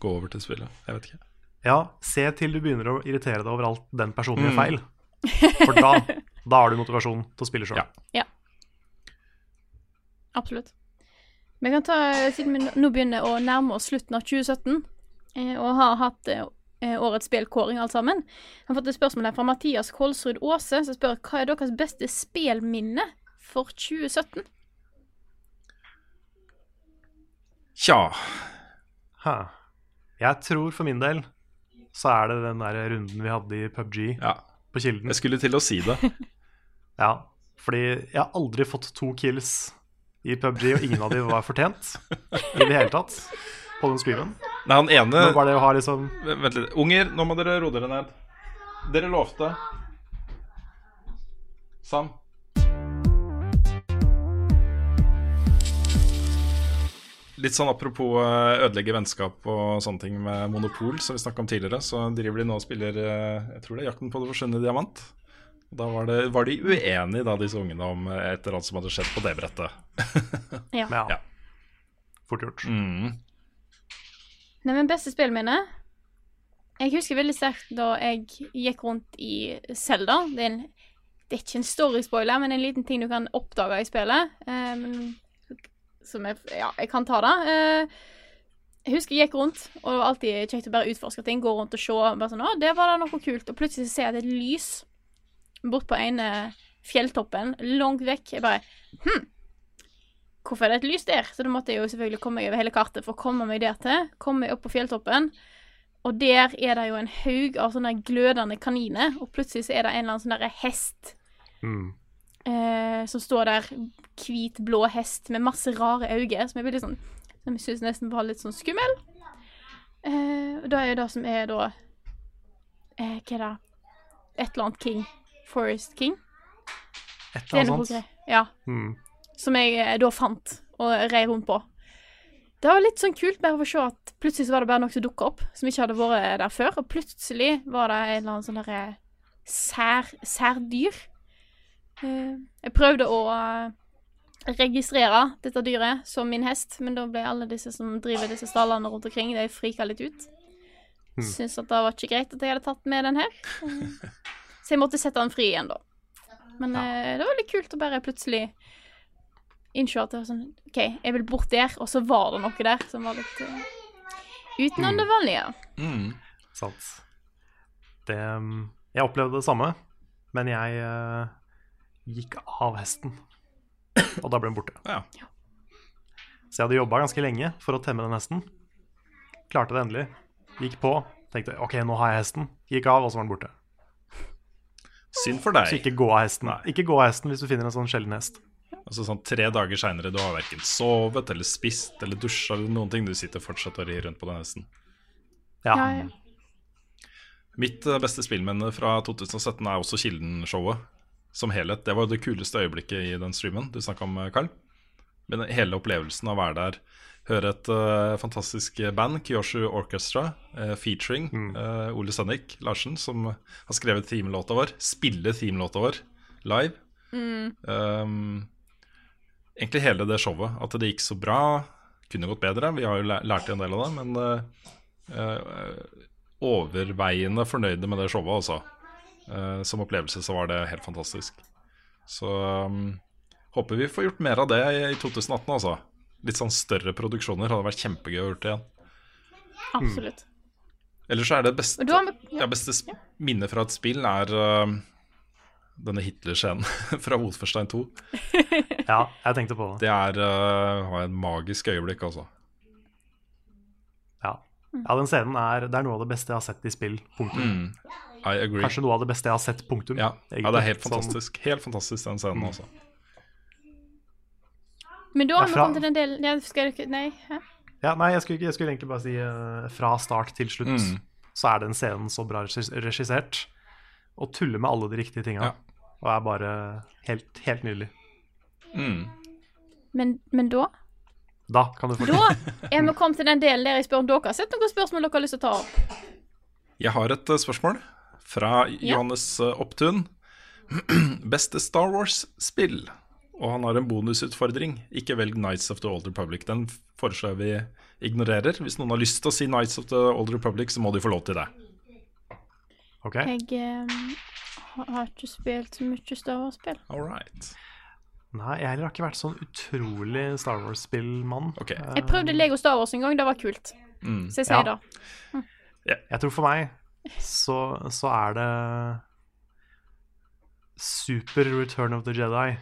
gå over til spillet. Jeg vet ikke. Ja, se til du begynner å irritere deg over alt den personen gjør Mm. feil. For da, da har du motivasjon til å spille sjøl. Ja. Absolutt. Vi kan ta, siden vi nå begynner å nærme oss slutten av 2017, eh, og har hatt eh, årets spillkåring alt sammen, jeg har fått et spørsmål her fra Mathias Kolsrud Aase, som spør hva er deres beste spillminne for 2017? Tja. Ha. Jeg tror for min del så er det den der runden vi hadde i PubG Ja. på Kilden. Jeg skulle til å si det. Ja, fordi jeg har aldri fått to kills i PubG, og ingen av de var fortjent i det hele tatt på den streamen. Nei, han ene bare det å ha liksom Vent litt. Unger, nå må dere roe dere ned. Dere lovte. Sam. Litt sånn apropos eh, ødelegge vennskap og sånne ting med Monopol, som vi snakka om tidligere, så driver de nå og spiller eh, Jeg tror det er Jakten på det forsvunne diamant. Da var, det, var de uenige, da, disse ungene, om et eller annet som hadde skjedd på det brettet. Ja. Ja. Fort gjort. Mm. Nei, men beste spillminne Jeg husker veldig sterkt da jeg gikk rundt i Zelda. Det er, det er ikke en story-spoiler, men en liten ting du kan oppdage i spillet. Um, men, som jeg Ja, jeg kan ta det. Eh, jeg husker jeg gikk rundt, og det var alltid kjekt å bare utforske ting. Gå rundt og se. Bare sånn, å, det var da noe kult. Og plutselig ser jeg at det er et lys bort på ene fjelltoppen, langt vekk. Jeg bare Hm. Hvorfor er det et lys der? Så da måtte jeg jo selvfølgelig komme meg over hele kartet for å komme meg der til. Komme meg opp på fjelltoppen. Og der er det jo en haug av sånne glødende kaniner, og plutselig så er det en eller annen sånn derre hest Mm. Eh, som står der, hvit, blå hest med masse rare øyne, som er veldig sånn Som jeg syns nesten var litt sånn skummel. Eh, og da er jo det som er da eh, Hva er det? Et eller annet King. Forest King. Et er eller annet sånt. Ja. Mm. Som jeg eh, da fant og rei rundt på. Det var litt sånn kult bare å se at plutselig så var det bare noe som dukka opp, som ikke hadde vært der før. Og plutselig var det en eller annen sånn derre sær, særdyr. Eh, jeg prøvde å eh, registrere dette dyret som min hest, men da ble alle disse som driver disse stallene rundt omkring, de frika litt ut. Hmm. Syntes at det var ikke greit at jeg hadde tatt med den her. Så jeg måtte sette den fri igjen, da. Men eh, det var litt kult å bare plutselig innse at det var sånn OK, jeg vil bort der, og så var det noe der som var litt uh, utenom det vanlige. Mm. Sant. Det um, Jeg opplevde det samme, men jeg eh, gikk av hesten. Og da ble den borte. Ja. Så jeg hadde jobba ganske lenge for å temme den hesten. Klarte det endelig. Gikk på. Tenkte OK, nå har jeg hesten. Gikk av, og så var den borte. Synd for Så ikke gå av hesten. Nei. Ikke gå av hesten hvis du finner en sånn sjelden hest. Altså sånn Tre dager seinere, du har verken sovet eller spist eller dusja eller noen ting. Du sitter fortsatt og rir rundt på den hesten. Ja. Ja, ja. Mitt eh, beste spillminne fra 2017 er også Kilden-showet som helhet. Det var det kuleste øyeblikket i den streamen du snakka om, Carl. Men hele opplevelsen av å være der, høre et uh, fantastisk band, Kyoshu Orchestra, uh, featuring eh, Ole Sønnik Larsen, som har skrevet teamlåta vår, spille teamlåta vår live. Um, egentlig hele det showet. At det gikk så bra. Kunne gått bedre. Vi har jo lært en del av det, men overveiende fornøyde med det showet, altså. Eh, som opplevelse så var det helt fantastisk. Så um, håper vi får gjort mer av det i, i 2018, altså. Litt sånn større produksjoner hadde vært kjempegøy å gjøre det igjen. Absolutt. Ellers så er det beste, har vi- ja, beste ja. minnet fra et spill er uh, denne Hitler-scenen fra Wolfenstein 2. Ja, jeg tenkte på det. Det er uh, et magisk øyeblikk, altså. Ja. ja, den scenen er, det er noe av det beste jeg har sett i spill. Punktum. Agree. Kanskje noe av det beste jeg har sett. Punktum. Ja, egentlig. ja, det er helt Sånn- fantastisk. Helt fantastisk, den scenen, også. Men da har vi kommet til den delen ja, Skal dere Nei? Hæ? Ja, nei, jeg skulle, jeg skulle egentlig bare si uh, fra start til slutt Mm. så er den scenen så bra regissert og tuller med alle de riktige tinga. Ja. Og er bare helt, helt nydelig. Mm. Men, men da? Da kan du få Da er vi kommet til den delen der jeg spør om dere har sett noen spørsmål dere har lyst til å ta opp. Jeg har et uh, spørsmål fra Johannes ja. Opptun. Beste Star Wars-spill. Og han har en bonusutfordring. Ikke velg Nights of the Old Republic. Den foreslår vi ignorerer. Hvis noen har lyst til å si Nights of the Old Republic, så må de få lov til det. Okay. Jeg um, har- ikke spilt så mye Star Wars-spill. All right. Nei, jeg heller har ikke vært sånn utrolig Star Wars-spillmann. Ok. Eh, Jeg prøvde Lego Star Wars en gang, det var kult. Mm. Så jeg sier Ja. det. Jeg tror for meg så, så er det Super Return of the Jedi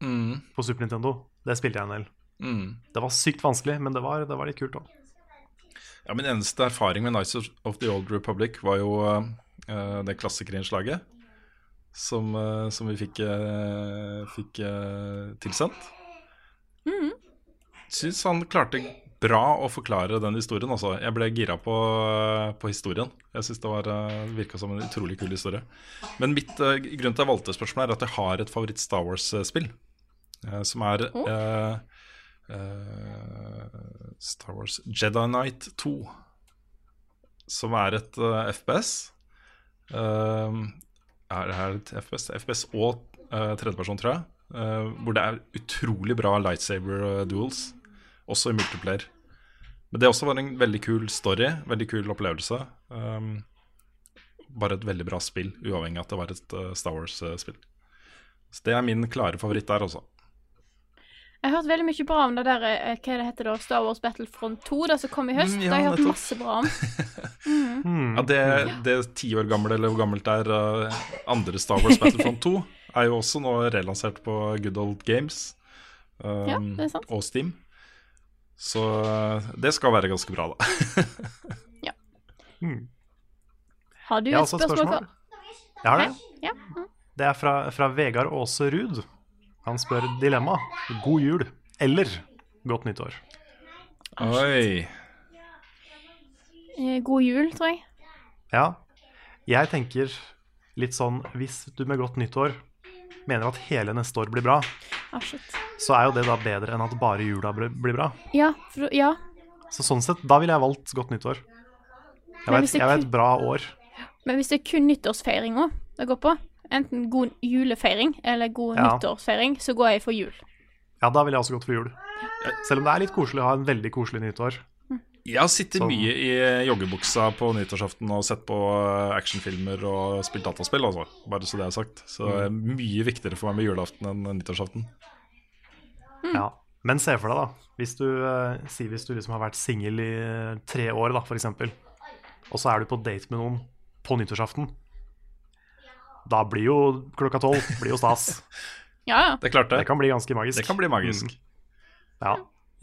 Mm. på Super Nintendo. Det spilte jeg en del. Mm. Det var sykt vanskelig, men det var, det var litt kult òg. Ja, Min eneste erfaring med Nights of- the Old Republic var jo uh, det klassikerinnslaget som, uh, som vi fikk, uh, fikk tilsendt. Mm. Syns han klarte bra å forklare den historien. Altså. Jeg ble gira på, på historien. Jeg syns det var, eh, virka som en utrolig kul historie. Men mitt eh, grunn til at jeg valgte spørsmålet, er at jeg har et favoritt Star Wars-spill. eh, som er eh, eh, Star Wars Jedi Knight 2. Som er et uh, FPS. Uh, er det her et FPS? FPS og uh, tredjeperson, tror jeg. Uh, hvor det er utrolig bra lightsaber duels, også i multiplayer. Men det også var en veldig kul story, veldig kul opplevelse. Um, bare et veldig bra spill, uavhengig av at det var et uh, Star Wars-spill. Så det er min klare favoritt der, altså. Jeg har hørt veldig mye bra om det der eh, Hva det heter da? Star Wars Battlefront 2, det som kom i høst. Mm, det har jeg hørt nettopp. masse bra om. Ja, det, det ti år gamle, eller hvor gammelt det er, uh, andre Star Wars Battlefront 2, er jo også nå relansert på Good Old Games um, Ja, og Steam. Så eh, det skal være ganske bra, da. Har du har et et spørsmål? spørsmål. Jeg har det. Ja. Det er fra, fra Vegard Aase Ruud. Han spør dilemma. God jul eller godt nyttår? Oi. Eh, God jul, tror jeg. Ja, jeg tenker litt sånn Hvis du med godt nyttår mener at hele neste år blir bra, Ah, så er jo det da bedre enn at bare jula blir bra. Ja, for, ja. Så sånn sett, da ville jeg valgt godt nyttår. Jeg vet, jeg vet bra år. Men hvis det er kun nyttårsfeiringa det går på, enten god julefeiring eller god Ja. nyttårsfeiring, så går jeg for jul. Ja, da ville jeg også gått for jul. Selv om det er litt koselig å ha en veldig koselig nyttår. Jeg har sittet Sånn. mye i joggebuksa på nyttårsaften og sett på eh, actionfilmer og spilt dataspill, altså. Bare så det er sagt. Så det er mye viktigere for meg med julaften enn nyttårsaften. Ja. Men se for deg, da. Hvis du, eh, si hvis du liksom har vært singel i eh, tre år, da, eksempel. Og så er du på date med noen på nyttårsaften. Da blir jo klokka tolv blir jo stas. Ja, ja. Det det. Det kan bli ganske magisk. Det kan bli magisk. Ja.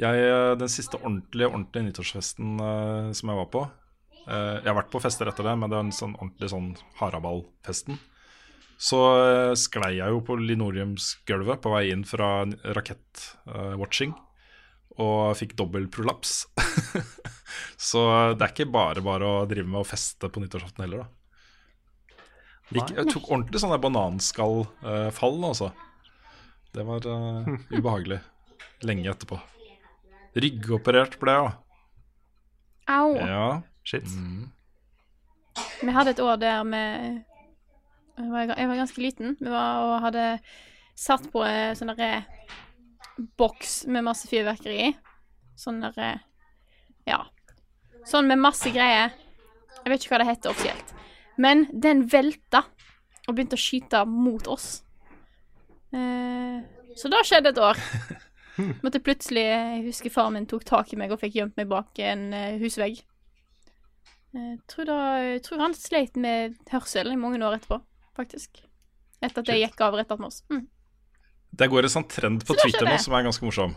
Jeg, eh, den siste ordentlige, ordentlige nyttårsfesten uh, som jeg var på uh, Jeg har vært på fester etter det, men det er en sånn ordentlig sånn haraballfesten. Så uh, sklei jeg jo på linoleumsgulvet på vei inn fra rakettwatching. og fikk dobbel prolaps. Så det er ikke bare bare å drive med å feste på nyttårsaften heller, da. Gikk, jeg tok ordentlig sånn bananskallfall, altså. Det var eh, ubehagelig. Lenge etterpå. Ryggoperert ble jeg òg. Au. Ja. Shit. Vi hadde et år der vi Jeg var, jeg var ganske liten. Vi var og hadde satt på en sånn derre boks med masse fyrverkeri i. Sånn derre Ja. Sånn med masse greier. Jeg vet ikke hva det heter offisielt. Men den velta og begynte å skyte mot oss. Eh, så da skjedde et år. Måtte plutselig Jeg husker far min tok tak i meg og fikk gjemt meg bak en eh, husvegg. Jeg tror, da, jeg tror han sleit med hørsel i mange år etterpå, faktisk. Etter at det gikk av rett attmed oss. Mm. Det går en sånn trend på Så Twitter nå som er ganske morsom.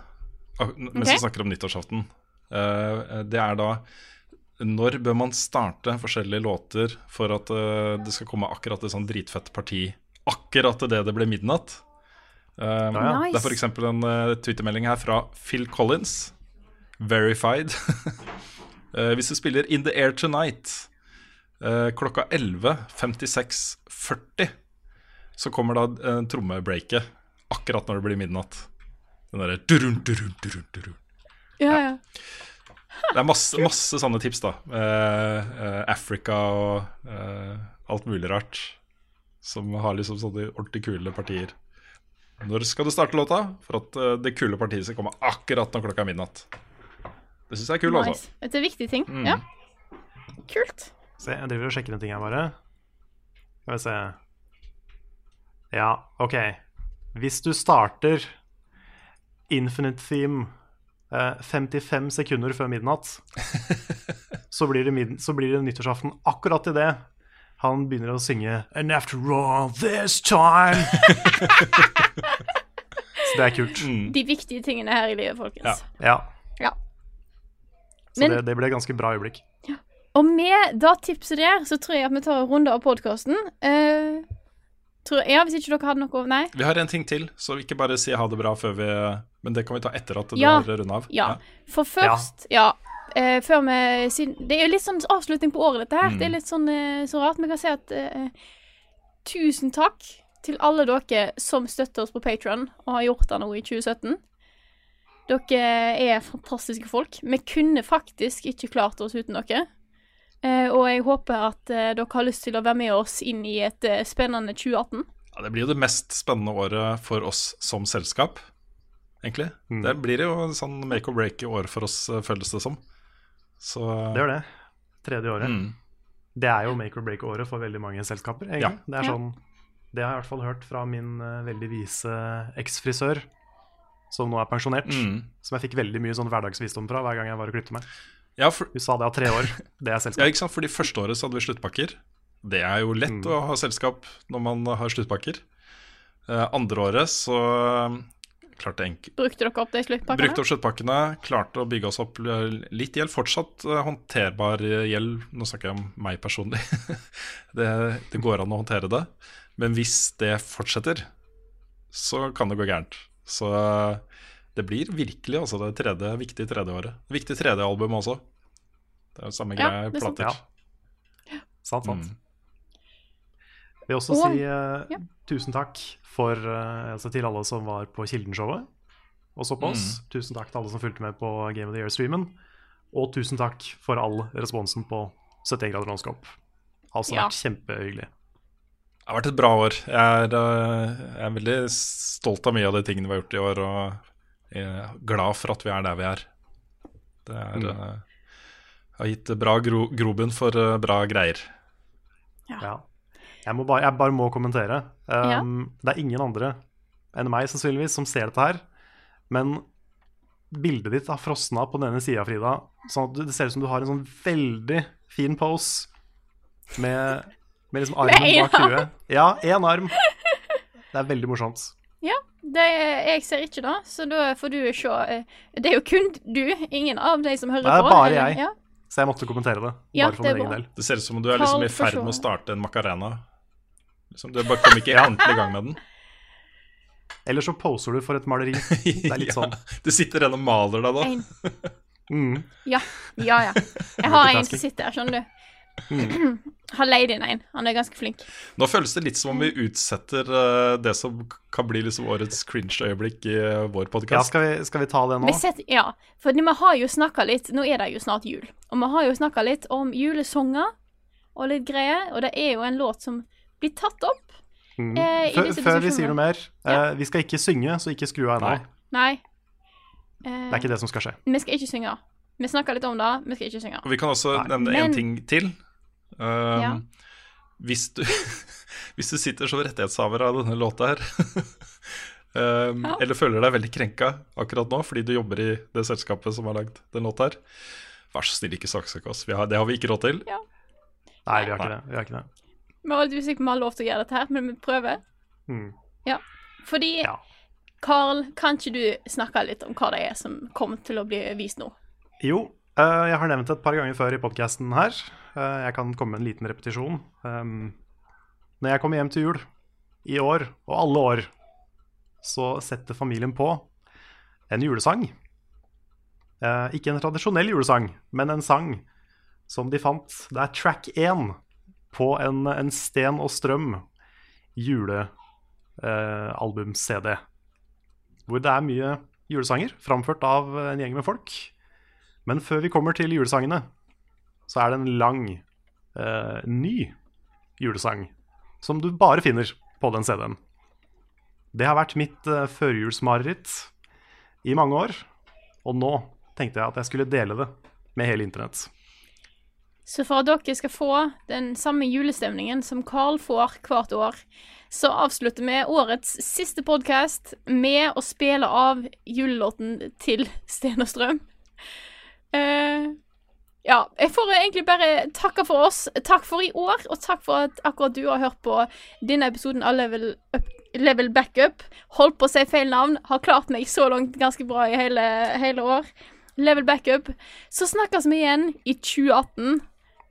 Ah, Mens Ok. vi snakker om nyttårsaften. Eh, det er da Når bør man starte forskjellige låter for at eh, det skal komme akkurat et sånn dritfett parti akkurat idet det ble midnatt? Eh, ja. Nice. Det er f.eks. en uh, twittermelding her fra Phil Collins. Verified. uh, hvis du spiller In The Air Tonight uh, klokka 11.56,40, så kommer da uh, trommebreaket akkurat når det blir midnatt. Den derre durun, durun, durun, durun. Ja, ja. Det er masse, masse sånne tips, da. Eh, eh, Africa og eh, alt mulig rart. Som har liksom sånne ordentlig kule partier. Når skal du starte låta? For at eh, det kule partiet skal komme akkurat når klokka er midnatt. Det syns jeg er kul, altså. Det Dette er viktige ting. Mm. Ja. Kult. Se, jeg driver og sjekker en ting her, bare. Skal vi se Ja, OK. Hvis du starter Infinite Theme eh, 55 sekunder før midnatt, så blir det, mid så blir det nyttårsaften akkurat i det han begynner å synge And after all this time Så det er kult. De viktige tingene her i livet, folkens. Ja. Ja. Så Men- det, det ble et ganske bra øyeblikk. Og med da tipset der, så tror jeg at vi tar en runde av podkasten. Uh, ja, hvis ikke dere hadde noe Nei? Vi har en ting til, så ikke bare si ha det bra før vi Men det kan vi ta etter at du Ja. har runda av. Ja. For først Ja. Eh, før vi siden, Det er jo litt sånn avslutning på året, dette her. Mm. Det er litt sånn eh, så rart. Vi kan si at eh, tusen takk til alle dere som støtter oss på Patron og har gjort det nå i 2017. Dere er fantastiske folk. Vi kunne faktisk ikke klart oss uten dere. Eh, og jeg håper at eh, dere har lyst til å være med oss inn i et eh, spennende 2018. Ja, det blir jo det mest spennende året for oss som selskap, egentlig. Mm. Det blir jo en sånn make or break i år for oss, eh, føles det som. Så Det gjør det. Tredje året. Mm. Det er jo make or break-året for veldig mange selskaper. Ja. Det er sånn, det har jeg i hvert fall hørt fra min uh, veldig vise eksfrisør, som nå er pensjonert. Mm. Som jeg fikk veldig mye sånn hverdagsvisdom fra hver gang jeg var og klippet meg. Ja, for, Hun sa det av tre år. Det er selskap. ja, ikke sant? Fordi første året så hadde vi sluttpakker. Det er jo lett Mm. å ha selskap når man har sluttpakker. Uh, andre året så klarte enk Brukte dere opp de sluttpakkene? Brukte opp sluttpakkene, klarte å bygge oss opp eh, litt gjeld. Fortsatt eh, håndterbar gjeld. Nå snakker jeg om meg personlig. det, det går an å håndtere det. Men hvis det fortsetter, så kan det gå gærent. Så eh, det blir virkelig altså det tredje, viktige tredje året. Viktig tredje album også. Det er jo samme Ja, greie er plater. Sant, sant. Mm. Jeg vil også Og- si uh, ja. tusen takk for, uh, altså til alle som var på Kilden-showet og så på oss. Mm. Tusen takk til alle som fulgte med på Game of the Year-streamen. Og tusen takk for all responsen på 71 grader. Har også Ja. vært kjempehyggelig. Det har vært et bra år. Jeg er, eh, jeg er veldig stolt av mye av de tingene vi har gjort i år, og er glad for at vi er der vi er. Det er, Mm. har gitt bra gro grobunn for bra greier. Ja. Ja. Jeg, må bare, jeg bare må kommentere. Um, Det er ingen andre enn meg sannsynligvis som ser dette her. Men bildet ditt har frosna på denne sida, Frida. Sånn at det ser ut som du har en sånn veldig fin pose med, med liksom armen med bak huet. Ja, én arm. Det er veldig morsomt. Ja. Det, jeg ser ikke det, så da får du se. eh, Det er jo kun du, ingen av de som hører på. det er på. bare eller- jeg. Ja. Så jeg måtte kommentere det. Ja, Bare for det min egen del. Det ser ut som om du er liksom i ferd med å starte en macarena. Liksom, du bare kom ikke ordentlig i gang med den. Eller så poser du for et maleri. Det er litt sånn. Du sitter igjen og maler deg da. Mm. Ja, ja. ja. Jeg har en som sitter her, skjønner du. Mm. Har leid inn en. Han er ganske flink. Nå føles det litt som om vi utsetter eh, det som kan bli liksom årets cringe-øyeblikk i eh, vår Ja, skal vi, skal vi ta det nå? Vi setter, ja, for vi har jo snakka litt Nå er det jo snart jul, og vi har jo snakka litt om julesanger og litt greier, og det er jo en låt som blir tatt opp. Mm. eh, i Før, disse før vi sier noe mer, Ja. eh, vi skal ikke synge, så ikke skru av ennå. Nei. Nei. Det Eh, er ikke det som skal skje. vi skal ikke synge. Vi snakka litt om det, vi skal ikke synge. Og vi kan også Nei. nevne Men- én ting til. Um, Ja. hvis, du, hvis du sitter som rettighetshaver av denne låta her, um, Ja. eller føler deg veldig krenka akkurat nå fordi du jobber i det selskapet som har lagd den låta her, vær så snill, ikke saksøk oss. Vi har, det har vi ikke råd til. Nei, vi har ikke det. Vi har ikke det. Vi var litt usikre på om vi har lov til å gjøre dette her, men vi prøver. Mm. Ja. Fordi Ja. Carl, kan ikke du snakke litt om hva det er som kommer til å bli vist nå? Jo, eh, jeg har nevnt det et par ganger før i podkasten her. Eh, jeg kan komme med en liten repetisjon. Um, når jeg kommer hjem til jul, i år og alle år, så setter familien på en julesang. Eh, ikke en tradisjonell julesang, men en sang som de fant. Det er track 1 på en, en Sten og Strøm julealbum-CD. hvor det er mye julesanger framført av en gjeng med folk. Men før vi kommer til julesangene, så er det en lang, eh, ny julesang som du bare finner på den CD-en. Det har vært mitt eh, førjulsmareritt i mange år, og nå tenkte jeg at jeg skulle dele det med hele internett. Så for at dere skal få den samme julestemningen som Carl får hvert år, så avslutter vi årets siste podkast med å spille av julelåten til Sten og Strøm. Uh, ja, jeg får egentlig bare takke for oss. Takk for i år, og takk for at akkurat du har hørt på denne episoden av Level, Up, Level Backup. Holdt på å si feil navn. Har klart meg så langt ganske bra i hele, hele år. Level Backup. Så snakkes vi igjen i 2018.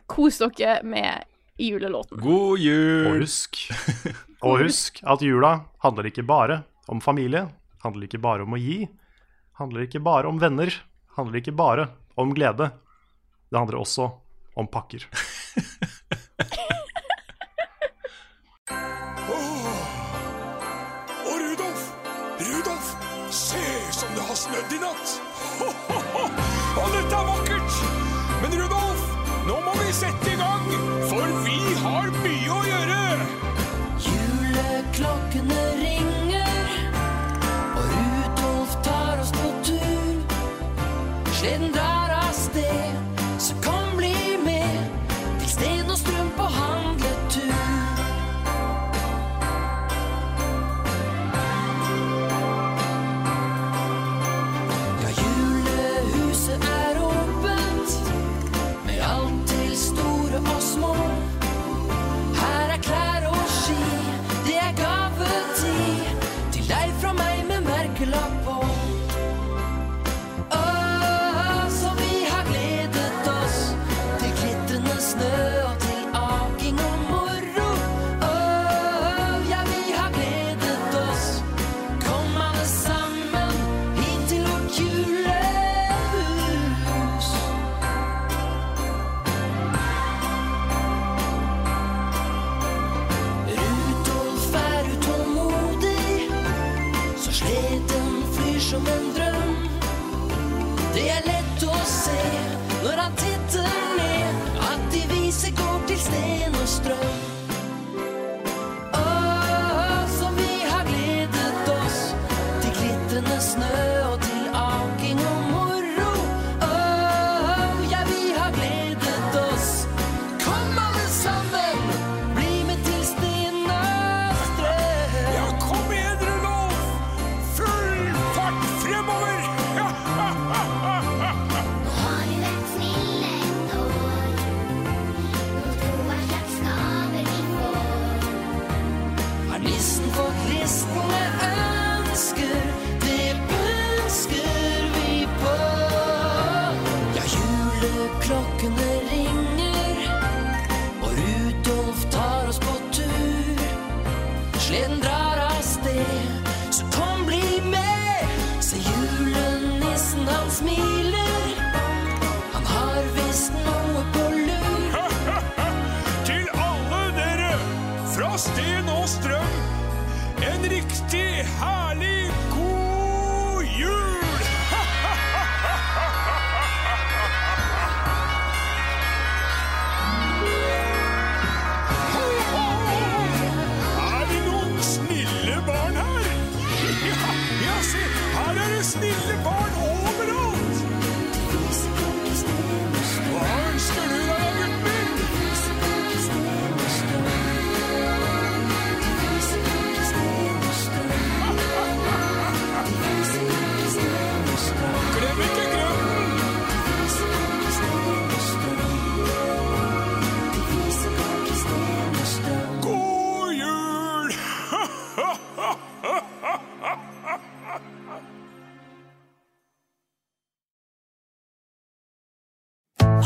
Kos dere med julelåten. God Og jul! husk, og husk at jula handler ikke bare om familie, handler ikke bare om å gi, handler ikke bare om venner, handler ikke bare om glede. Det handler også om pakker.